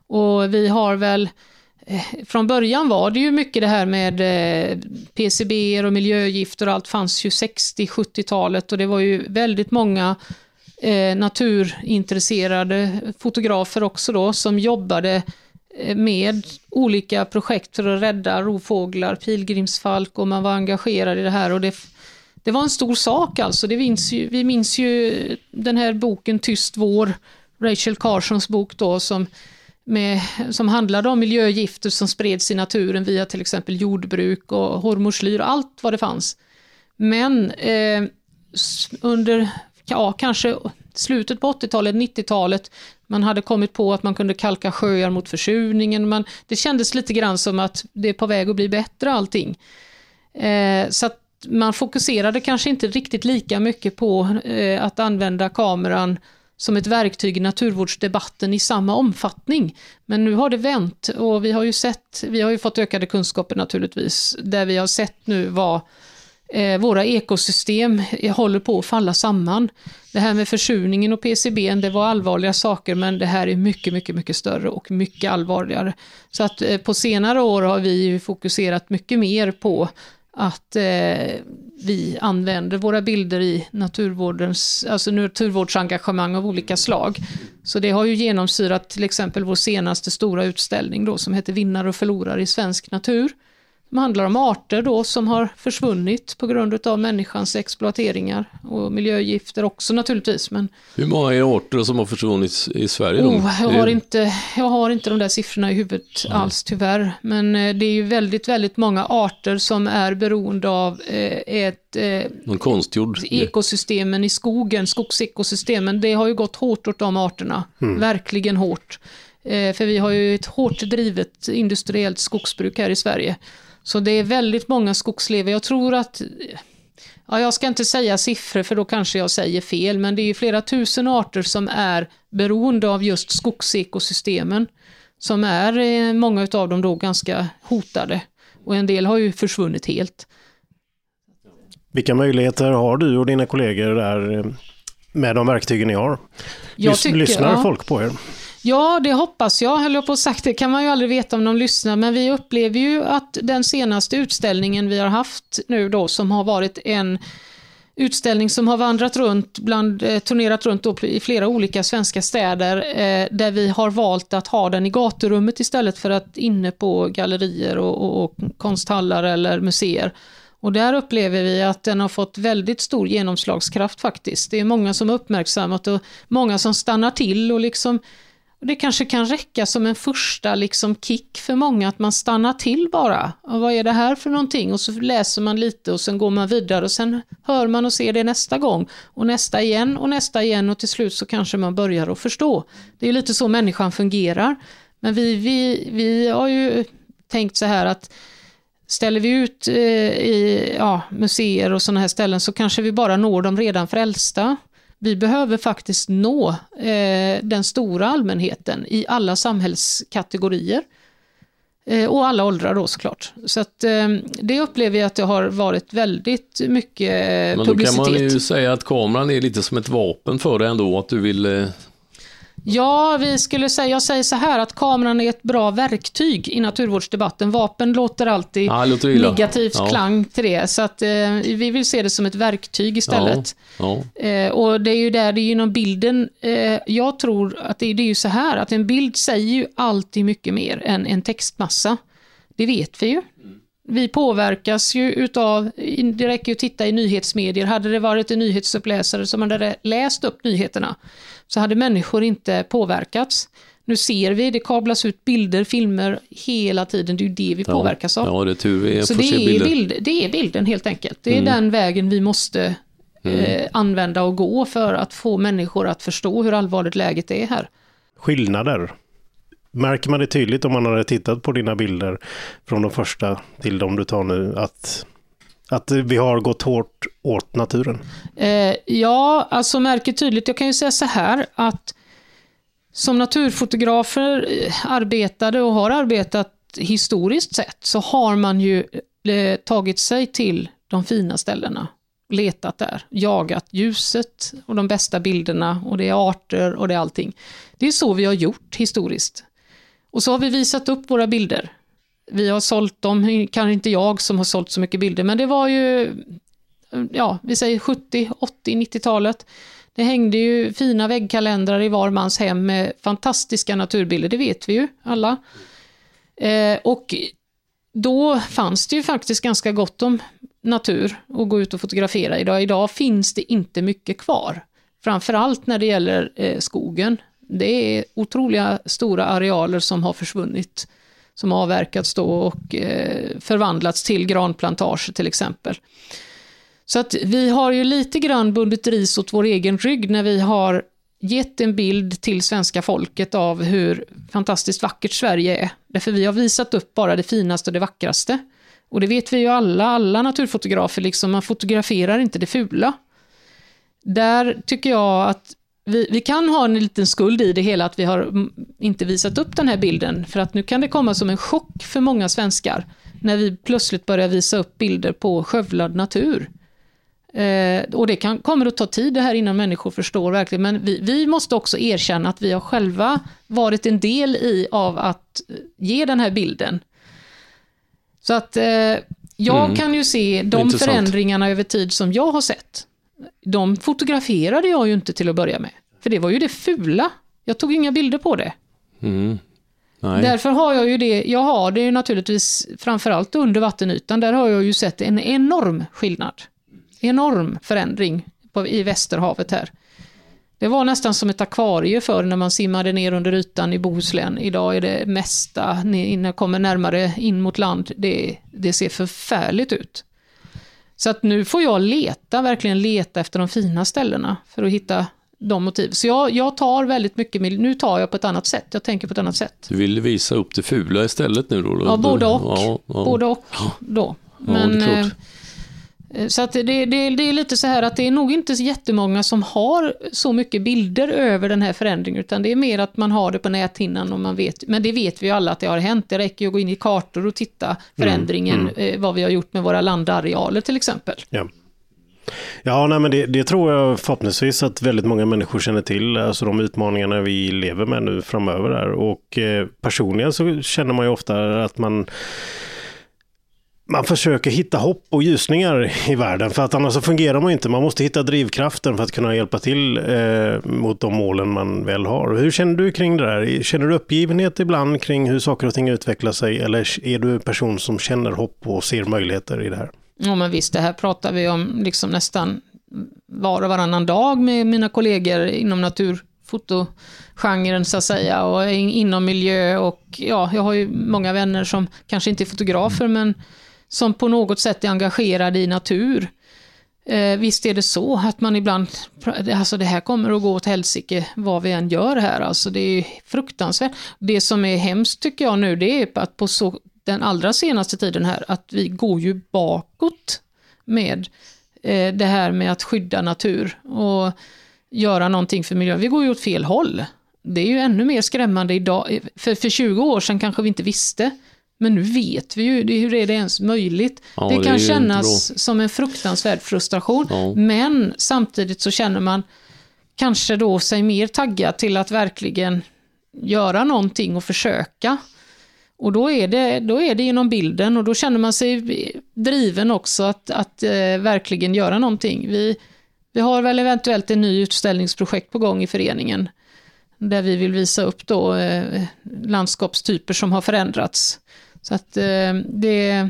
Och vi har väl Eh, från början var det ju mycket det här med eh, PCB och miljögifter och allt fanns ju 60-70-talet och det var ju väldigt många eh, naturintresserade fotografer också då som jobbade med olika projekt för att rädda rovfåglar, pilgrimsfalk och man var engagerad i det här och det, det var en stor sak alltså. Det minns ju, vi minns ju den här boken Tyst vår, Rachel Carsons bok då som med, som handlade om miljögifter som spreds i naturen via till exempel jordbruk och hormoslyr och allt vad det fanns. Men eh, under ja, kanske slutet på 80-talet, 90-talet, man hade kommit på att man kunde kalka sjöar mot försurningen. Man, det kändes lite grann som att det är på väg att bli bättre allting. Eh, så att man fokuserade kanske inte riktigt lika mycket på eh, att använda kameran som ett verktyg i naturvårdsdebatten i samma omfattning. Men nu har det vänt och vi har ju sett, vi har ju fått ökade kunskaper naturligtvis, där vi har sett nu vad eh, våra ekosystem håller på att falla samman. Det här med försurningen och PCB, det var allvarliga saker, men det här är mycket, mycket, mycket större och mycket allvarligare. Så att eh, på senare år har vi fokuserat mycket mer på att eh, vi använder våra bilder i naturvårdens, alltså naturvårdsengagemang av olika slag. Så det har ju genomsyrat till exempel vår senaste stora utställning då, som heter Vinnare och förlorare i svensk natur. Det handlar om arter då som har försvunnit på grund av människans exploateringar och miljögifter också naturligtvis. Men... Hur många är arter som har försvunnit i Sverige? Oh, jag, har inte, jag har inte de där siffrorna i huvudet mm. alls tyvärr. Men eh, det är ju väldigt, väldigt många arter som är beroende av eh, ett eh, Någon konstgjord. ekosystemen i skogen, skogsekosystemen. Det har ju gått hårt åt de arterna, mm. verkligen hårt. För vi har ju ett hårt drivet industriellt skogsbruk här i Sverige. Så det är väldigt många skogslever. Jag tror att, ja, jag ska inte säga siffror för då kanske jag säger fel, men det är flera tusen arter som är beroende av just skogsekosystemen. Som är, eh, många av dem då ganska hotade. Och en del har ju försvunnit helt. Vilka möjligheter har du och dina kollegor där eh, med de verktygen ni har? Jag tycker, Lyssnar ja. folk på er? Ja, det hoppas jag, höll jag på att sagt. Det kan man ju aldrig veta om de lyssnar, men vi upplever ju att den senaste utställningen vi har haft nu då, som har varit en utställning som har vandrat runt, bland, eh, turnerat runt i flera olika svenska städer, eh, där vi har valt att ha den i gaturummet istället för att inne på gallerier och, och, och konsthallar eller museer. Och där upplever vi att den har fått väldigt stor genomslagskraft faktiskt. Det är många som har uppmärksammat och många som stannar till och liksom det kanske kan räcka som en första liksom kick för många, att man stannar till bara. Och vad är det här för någonting? Och så läser man lite och sen går man vidare och sen hör man och ser det nästa gång. Och nästa igen och nästa igen och till slut så kanske man börjar att förstå. Det är lite så människan fungerar. Men vi, vi, vi har ju tänkt så här att ställer vi ut eh, i ja, museer och sådana här ställen så kanske vi bara når de redan frälsta. Vi behöver faktiskt nå eh, den stora allmänheten i alla samhällskategorier. Eh, och alla åldrar då såklart. Så att, eh, det upplever jag att det har varit väldigt mycket publicitet. Men då kan man ju säga att kameran är lite som ett vapen för dig ändå, att du vill eh, Ja, vi skulle säga, jag säger så här att kameran är ett bra verktyg i naturvårdsdebatten. Vapen låter alltid ja, låter negativt ja. klang till det, så att eh, vi vill se det som ett verktyg istället. Ja. Eh, och det är ju där, det är inom bilden, eh, jag tror att det, det, är ju så här att en bild säger ju alltid mycket mer än en textmassa. Det vet vi ju. Vi påverkas ju utav, det räcker ju att titta i nyhetsmedier, hade det varit en nyhetsuppläsare som hade läst upp nyheterna, så hade människor inte påverkats. Nu ser vi, det kablas ut bilder, filmer hela tiden, det är ju det vi ja, påverkas av. Ja, det är tur vi Så det är, bild, det är bilden helt enkelt. Det är mm. den vägen vi måste mm. eh, använda och gå för att få människor att förstå hur allvarligt läget är här. Skillnader? Märker man det tydligt om man hade tittat på dina bilder från de första till de du tar nu, att att vi har gått hårt åt naturen? Eh, ja, alltså märker tydligt. Jag kan ju säga så här att som naturfotografer eh, arbetade och har arbetat historiskt sett så har man ju eh, tagit sig till de fina ställena, letat där, jagat ljuset och de bästa bilderna och det är arter och det är allting. Det är så vi har gjort historiskt. Och så har vi visat upp våra bilder vi har sålt dem, kanske inte jag som har sålt så mycket bilder, men det var ju, ja, vi säger 70, 80, 90-talet. Det hängde ju fina väggkalendrar i var mans hem med fantastiska naturbilder, det vet vi ju alla. Eh, och då fanns det ju faktiskt ganska gott om natur att gå ut och fotografera idag. Idag finns det inte mycket kvar. Framförallt när det gäller eh, skogen. Det är otroliga stora arealer som har försvunnit som avverkats då och eh, förvandlats till granplantager till exempel. Så att vi har ju lite grann bundit ris åt vår egen rygg när vi har gett en bild till svenska folket av hur fantastiskt vackert Sverige är. Därför vi har visat upp bara det finaste och det vackraste. Och det vet vi ju alla, alla naturfotografer, liksom, man fotograferar inte det fula. Där tycker jag att vi, vi, kan ha en liten skuld i det hela att vi har inte visat upp den här bilden, för att nu kan det komma som en chock för många svenskar när vi plötsligt börjar visa upp bilder på skövlad natur. Eh, och det kan, kommer att ta tid det här innan människor förstår verkligen, men vi, vi, måste också erkänna att vi har själva varit en del i av att ge den här bilden. Så att eh, Jag Mm. kan ju se de Intressant. förändringarna över tid som jag har sett. De fotograferade jag ju inte till att börja med. För det var ju det fula. Jag tog inga bilder på det. Mm. Därför har jag ju det, jag har det ju naturligtvis framförallt under vattenytan, där har jag ju sett en enorm skillnad. Enorm förändring på, i Västerhavet här. Det var nästan som ett akvarie förr när man simmade ner under ytan i Bohuslän. Idag är det mesta, när jag kommer närmare in mot land, det, det ser förfärligt ut. Så att nu får jag leta, verkligen leta efter de fina ställena för att hitta de motiv. Så jag, jag tar väldigt mycket, nu tar jag på ett annat sätt, jag tänker på ett annat sätt. Du vill visa upp det fula istället nu då? Ja, både och. Ja, ja. Både och då. Ja, det är klart. eh, så att det, det, det är lite så här att det är nog inte så jättemånga som har så mycket bilder över den här förändringen, utan det är mer att man har det på näthinnan och man vet, men det vet vi ju alla att det har hänt. Det räcker ju att gå in i kartor och titta förändringen, eh, vad vi har gjort med våra landarealer till exempel. Ja. Ja, nej, men det, det tror jag förhoppningsvis att väldigt många människor känner till, alltså de utmaningarna vi lever med nu framöver. Där. Och eh, personligen så känner man ju ofta att man man försöker hitta hopp och ljusningar i världen för att annars så fungerar man inte. Man måste hitta drivkraften för att kunna hjälpa till eh, mot de målen man väl har. Hur känner du kring det där? Känner du uppgivenhet ibland kring hur saker och ting utvecklar sig eller är du en person som känner hopp och ser möjligheter i det här? Ja, men visst, det här pratar vi om liksom nästan var och varannan dag med mina kollegor inom naturfotogenren så att säga och inom miljö och ja, jag har ju många vänner som kanske inte är fotografer men som på något sätt är engagerade i natur. Eh, visst är det så att man ibland, alltså det här kommer att gå åt helsike vad vi än gör här, alltså det är fruktansvärt. Det som är hemskt tycker jag nu, det är att på så, den allra senaste tiden här, att vi går ju bakåt med eh, det här med att skydda natur och göra någonting för miljön. Vi går ju åt fel håll. Det är ju ännu mer skrämmande idag. För, för 20 år sedan kanske vi inte visste. Men nu vet vi ju, det- hur är det ens möjligt? Ja, det det kan inte kännas som en fruktansvärd frustration. Ja. Men samtidigt så känner man kanske då sig mer taggad till att verkligen göra någonting och försöka. Och då är det, då är det genom bilden och då känner man sig driven också att, att eh, verkligen göra någonting. Vi, vi har väl eventuellt en ny utställningsprojekt på gång i föreningen där vi vill visa upp då eh, landskapstyper som har förändrats. Så att eh, det...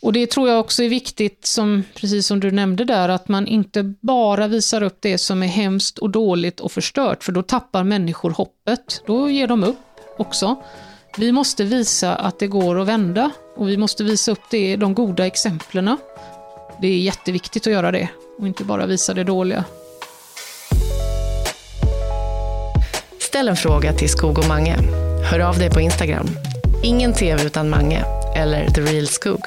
Och det tror jag också är viktigt, som, precis som du nämnde där, att man inte bara visar upp det som är hemskt och dåligt och förstört, för då tappar människor hoppet. Då ger de upp också. Vi måste visa att det går att vända och vi måste visa upp det, de goda exemplen. Det är jätteviktigt att göra det och inte bara visa det dåliga. Ställ en fråga till Skog och Mange. Hör av dig på Instagram. Ingen TV utan Mange eller The Real Skog.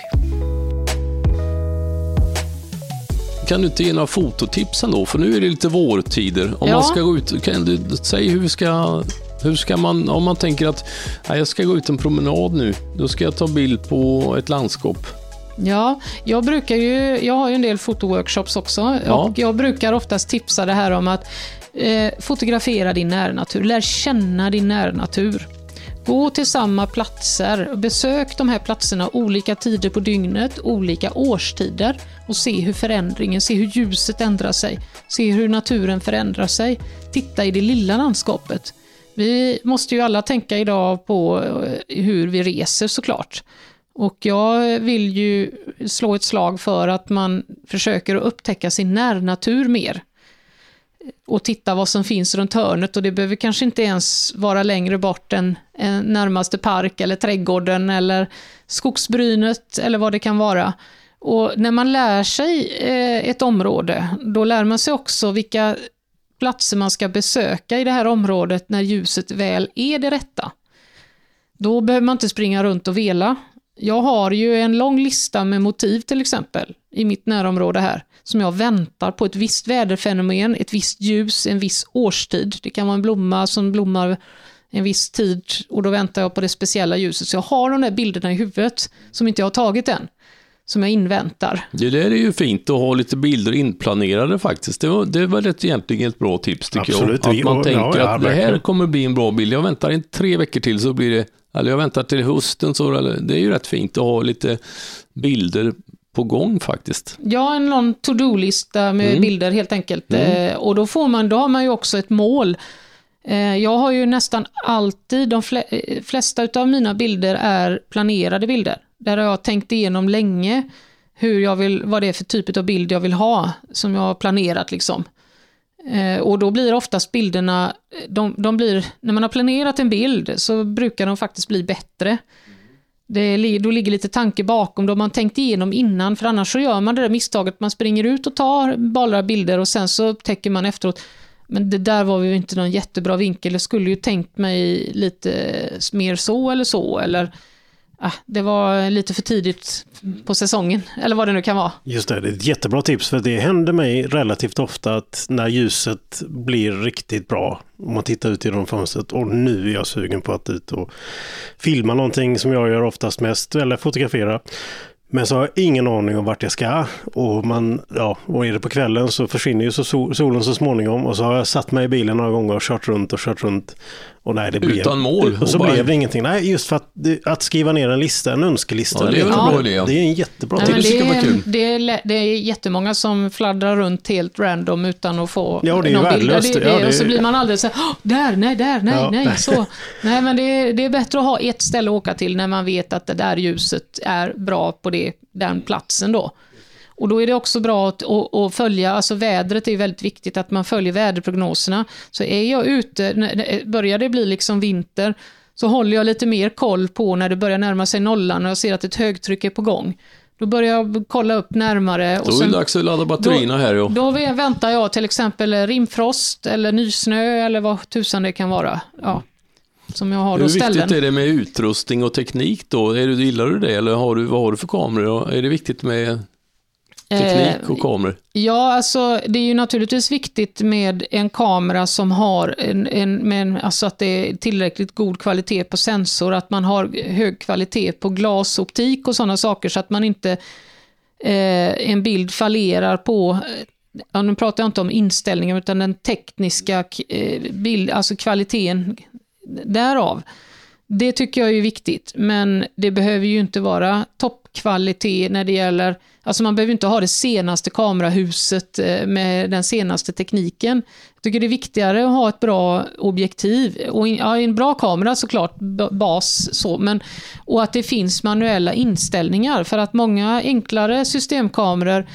Kan du inte ge några fototips ändå? För nu är det lite vårtider. Om Ja. man ska gå ut, kan du säga hur ska, hur ska man, om man tänker att nej, jag ska gå ut en promenad nu, då ska jag ta bild på ett landskap. Ja, jag brukar ju, jag har ju en del fotoworkshops också Ja. och jag brukar oftast tipsa det här om att eh, fotografera din närnatur, lär känna din närnatur. Gå till samma platser, besök de här platserna olika tider på dygnet, olika årstider och se hur förändringen, se hur ljuset ändrar sig, se hur naturen förändrar sig. Titta i det lilla landskapet. Vi måste ju alla tänka idag på eh, hur vi reser såklart. Och jag vill ju slå ett slag för att man försöker upptäcka sin närnatur mer. Och titta vad som finns runt hörnet och det behöver kanske inte ens vara längre bort än, närmaste park eller trädgården eller skogsbrynet eller vad det kan vara. Och när man lär sig eh, ett område, då lär man sig också vilka platser man ska besöka i det här området när ljuset väl är det rätta. Då behöver man inte springa runt och vela. Jag har ju en lång lista med motiv till exempel i mitt närområde här som jag väntar på ett visst väderfenomen, ett visst ljus, en viss årstid. Det kan vara en blomma som blommar en viss tid och då väntar jag på det speciella ljuset. Så jag har de där bilderna i huvudet som inte jag har tagit än, som jag inväntar. Det där är ju fint att ha lite bilder inplanerade faktiskt. Det var, det var ett, egentligen ett bra tips tycker Absolut. jag. Att man Ja, tänker ja, att det här kommer bli en bra bild. Jag väntar in tre veckor till så blir det eller jag väntar till hösten, så, det är ju rätt fint att ha lite bilder på gång faktiskt. Ja, en någon to-do-lista med Mm. bilder helt enkelt. Mm. Eh, och då, får man, då har man ju också ett mål. Eh, jag har ju nästan alltid, de eh, flesta av mina bilder är planerade bilder. Där har jag tänkt igenom länge hur jag vill, vad det är för typ av bild jag vill ha, som jag har planerat liksom. Eh, och då blir oftast bilderna, de, de blir, när man har planerat en bild så brukar de faktiskt bli bättre. Det, då ligger lite tanke bakom, då har man tänkt igenom innan, för annars så gör man det där misstaget, man springer ut och tar bara bilder och sen så upptäcker man efteråt, men det där var ju inte någon jättebra vinkel, jag skulle ju tänkt mig lite mer så eller så, eller ah, det var lite för tidigt på säsongen, eller vad det nu kan vara. Just det, det är ett jättebra tips för det händer mig relativt ofta att när ljuset blir riktigt bra, om man tittar ut genom fönstret och nu är jag sugen på att ut och filma någonting som jag gör oftast mest, eller fotografera. Men så har jag ingen aning om vart jag ska och, man, ja, och är det på kvällen så försvinner ju så solen så småningom och så har jag satt mig i bilen några gånger och kört runt och kört runt. Och nej, det blev, Utan mål. Och så Och bara- blev det ingenting. Nej, just för att, att skriva ner en lista, en önskelista. Ja, det är en bra idé. Det är en jättebra Nej, tips. det är, det, är, det är jättemånga som fladdrar runt helt random utan att få Ja, det är någon bild. Det, det, Ja, det- Och så blir man alldeles så här, "Åh, där, nej, där, nej, Ja. nej, så. [laughs] Nej, men det, är- det är bättre att ha ett ställe att åka till när man vet att det där ljuset är bra på det, den platsen då. Och då är det också bra att, att, att följa, alltså vädret är ju väldigt viktigt, att man följer väderprognoserna. Så är jag ute, när- börjar det bli liksom vinter, så håller jag lite mer koll på när det börjar närma sig nollan och jag ser att ett högtryck är på gång. Då börjar jag kolla upp närmare. Och Då är det dags att ladda batterierna här. Ja. då vä- väntar jag till exempel rimfrost eller nysnö eller vad tusan det kan vara. Ja, som jag har Hur då viktigt ställen. är det med utrustning och teknik då? Är du, gillar du det eller har du, vad har du för kameror? Är det viktigt med teknik och kameror? Ja, alltså det är ju naturligtvis viktigt med en kamera som har en, en, med en, alltså att det är tillräckligt god kvalitet på sensor, att man har hög kvalitet på glasoptik och sådana saker så att man inte eh, en bild fallerar på eh, Ja, nu pratar jag inte om inställningen utan den tekniska eh, bild, alltså kvaliteten därav. Det tycker jag är viktigt, men det behöver ju inte vara kvalitet när det gäller, alltså man behöver inte ha det senaste kamerahuset eh, med den senaste tekniken. Jag tycker det är viktigare att ha ett bra objektiv, och ja, en bra kamera såklart, bas så, men och att det finns manuella inställningar, för att många enklare systemkameror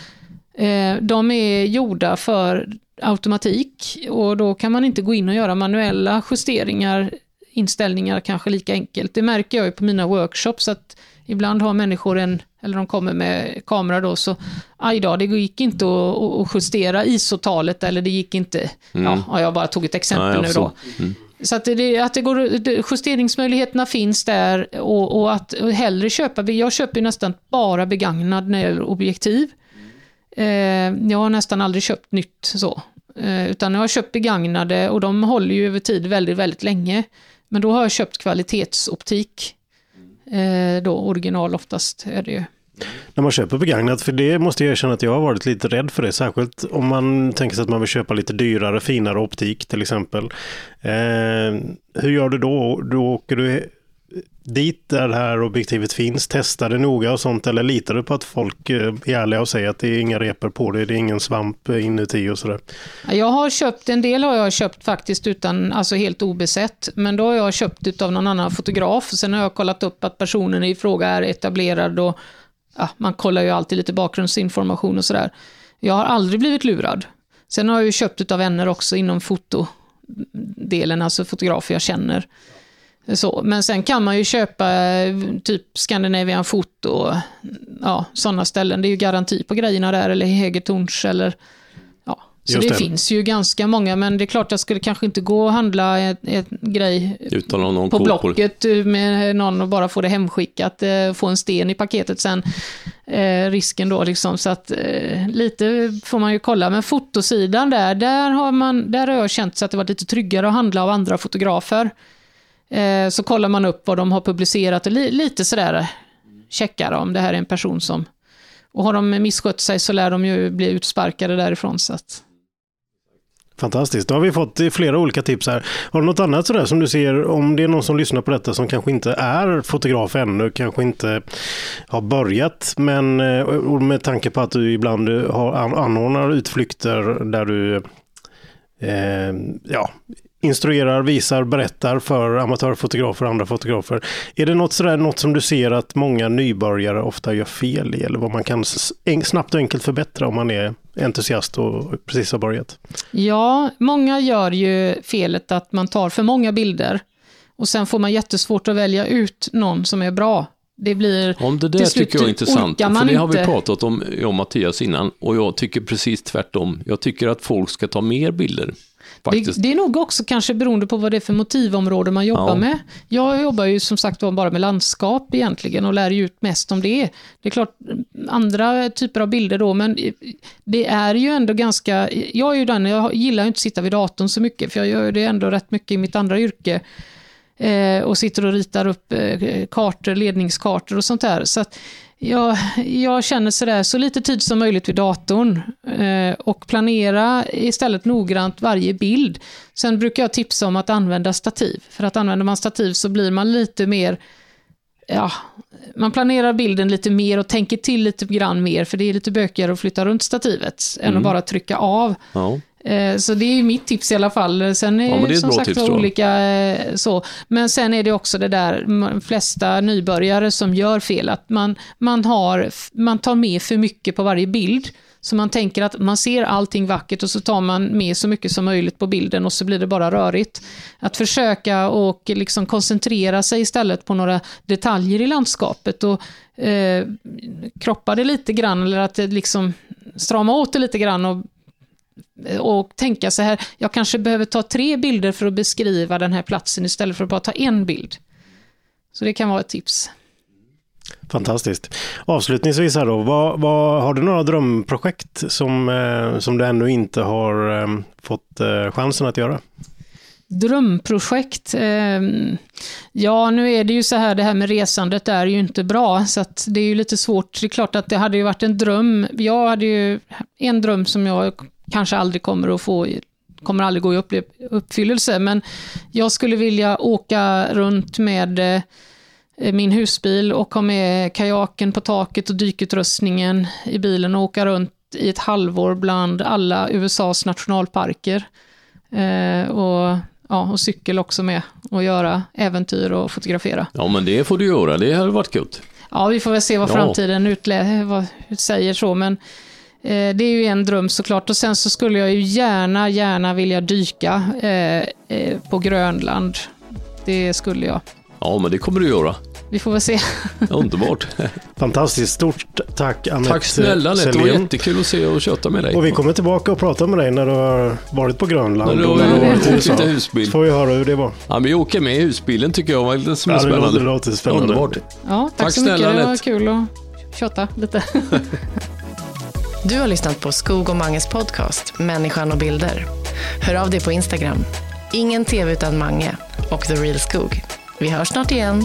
Eh, de är gjorda för automatik och då kan man inte gå in och göra manuella justeringar, inställningar kanske lika enkelt. Det märker jag ju på mina workshops att ibland har människor en, eller de kommer med kamera då, så aj då, det gick inte att, att justera ISO-talet eller det gick inte, ja, ja, jag bara tog ett exempel jag nu då. Mm. Så att, det, att det går, justeringsmöjligheterna finns där och, och att hellre köpa, jag köper ju nästan bara begagnad när det gäller objektiv. Eh, jag har nästan aldrig köpt nytt så. Eh, utan jag har köpt begagnade och de håller ju över tid väldigt, väldigt länge. Men då har jag köpt kvalitetsoptik. Eh, då original oftast är det ju. När man köper begagnat, för det måste jag erkänna att jag har varit lite rädd för det, särskilt om man tänker sig att man vill köpa lite dyrare, finare optik till exempel. Eh, hur gör du då? Då åker du dit där det här objektivet finns, testar det noga och sånt, eller litar du på att folk eh, är ärliga och säger att det är inga repor på det, det är ingen svamp inuti och sådär? Jag har köpt, en del har jag köpt faktiskt utan, alltså helt obesett, men då har jag köpt utav någon annan fotograf. Sen har jag kollat upp att personen i fråga är etablerad och ja, man kollar ju alltid lite bakgrundsinformation och sådär. Jag har aldrig blivit lurad. Sen har jag ju köpt utav vänner också inom fotodelen, alltså fotografer jag känner. Så, men sen kan man ju köpa eh, typ Scandinavian Foto, ja, sådana ställen. Det är ju garanti på grejerna där, eller Hegertorns eller ja. Så det, det. finns ju ganska många, men det är klart jag skulle kanske inte gå och handla en, en grej på det. Blocket eh, med någon och bara få det hemskickat, eh, få en sten i paketet sen. Eh, risken då liksom, så att eh, lite får man ju kolla. Men fotosidan där, där har, man, där har jag känt så att det var lite tryggare att handla av andra fotografer. Eh, så kollar man upp vad de har publicerat och li, lite sådär checkar om det här är en person som... Och har de misskött sig så lär de ju bli utsparkade därifrån. Så att, Fantastiskt. Då har vi fått flera olika tips här. Har du något annat sådär som du ser, om det är någon som lyssnar på detta som kanske inte är fotograf ännu, kanske inte har börjat, men eh, med tanke på att du ibland har anordnar utflykter där du eh, ja, instruerar, visar, berättar för amatörfotografer och andra fotografer. Är det något, sådär, något som du ser att många nybörjare ofta gör fel i eller vad man kan snabbt och enkelt förbättra om man är entusiast och precis har börjat? Ja, många gör ju felet att man tar för många bilder och sen får man jättesvårt att välja ut någon som är bra. Det blir Om det där tycker jag är intressant, för det har vi pratat om, jag och Mattias innan, och jag tycker precis tvärtom. Jag tycker att folk ska ta mer bilder. Det, det, är nog också kanske beroende på vad det är för motivområde man jobbar ja. med. Jag jobbar ju som sagt bara med landskap egentligen och lär ju ut mest om det. Det är klart andra typer av bilder då, men det är ju ändå ganska... Jag är ju den, jag gillar inte att sitta vid datorn så mycket, för jag gör det ändå rätt mycket i mitt andra yrke. Eh, och sitter och ritar upp eh, kartor, ledningskartor och sånt där. Så att, jag, jag känner sådär, så lite tid som möjligt vid datorn eh, och planera istället noggrant varje bild. Sen brukar jag tipsa om att använda stativ, för att använder man stativ så blir man lite mer Ja, man planerar bilden lite mer och tänker till lite grann mer, för det är lite bökigare att flytta runt stativet mm. än att mm. bara trycka av. Ja. Eh, så det är mitt tips i alla fall. Sen är, ja, det är som sagt tips, olika eh, så. Men sen är det också det där, de flesta nybörjare som gör fel, att man, man, har, man tar med för mycket på varje bild. Så man tänker att man ser allting vackert och så tar man med så mycket som möjligt på bilden och så blir det bara rörigt. Att försöka och liksom koncentrera sig istället på några detaljer i landskapet och eh, kroppa det lite grann eller att liksom strama åt det lite grann och och tänka så här, jag kanske behöver ta tre bilder för att beskriva den här platsen istället för att bara ta en bild. Så det kan vara ett tips. Fantastiskt. Avslutningsvis här då, vad, vad, har du några drömprojekt som, eh, som du ännu inte har eh, fått eh, chansen att göra? Drömprojekt? Eh, ja, nu är det ju så här, det här med resandet är ju inte bra, så att det är ju lite svårt. Det är klart att det hade ju varit en dröm. Jag hade ju en dröm som jag kanske aldrig kommer att få kommer aldrig gå i uppfyllelse, men jag skulle vilja åka runt med eh, min husbil och ha med kajaken på taket och dykutrustningen i bilen och åka runt i ett halvår bland alla USAs nationalparker. Eh, och, ja, och cykel också med och göra äventyr och fotografera. Ja, men det får du göra. Det hade varit gött. Ja, vi får väl se vad ja. framtiden utlä- vad säger så, men det är ju en dröm såklart. Och sen så skulle jag ju gärna, gärna vilja dyka eh, eh, på Grönland. Det skulle jag. Ja, men det kommer du göra. Vi får väl se. Underbart. [laughs] Fantastiskt. Stort tack Anette Tack snälla Anette. Det var jättekul att se och köta med dig. Och vi kommer tillbaka och prata med dig när du har varit på Grönland. När du har, när du varit i USA. husbil. Så får vi höra hur det var. Ja, men vi åker med i husbilen tycker jag var lite spännande. Ja, det låter spännande. Underbart. Ja, tack, tack så snälla, mycket. Det var kul att köta lite. [laughs] Du har lyssnat på Skog och Manges podcast Människan och bilder. Hör av dig på Instagram. Ingen tv utan Mange och The Real Skog. Vi hörs snart igen.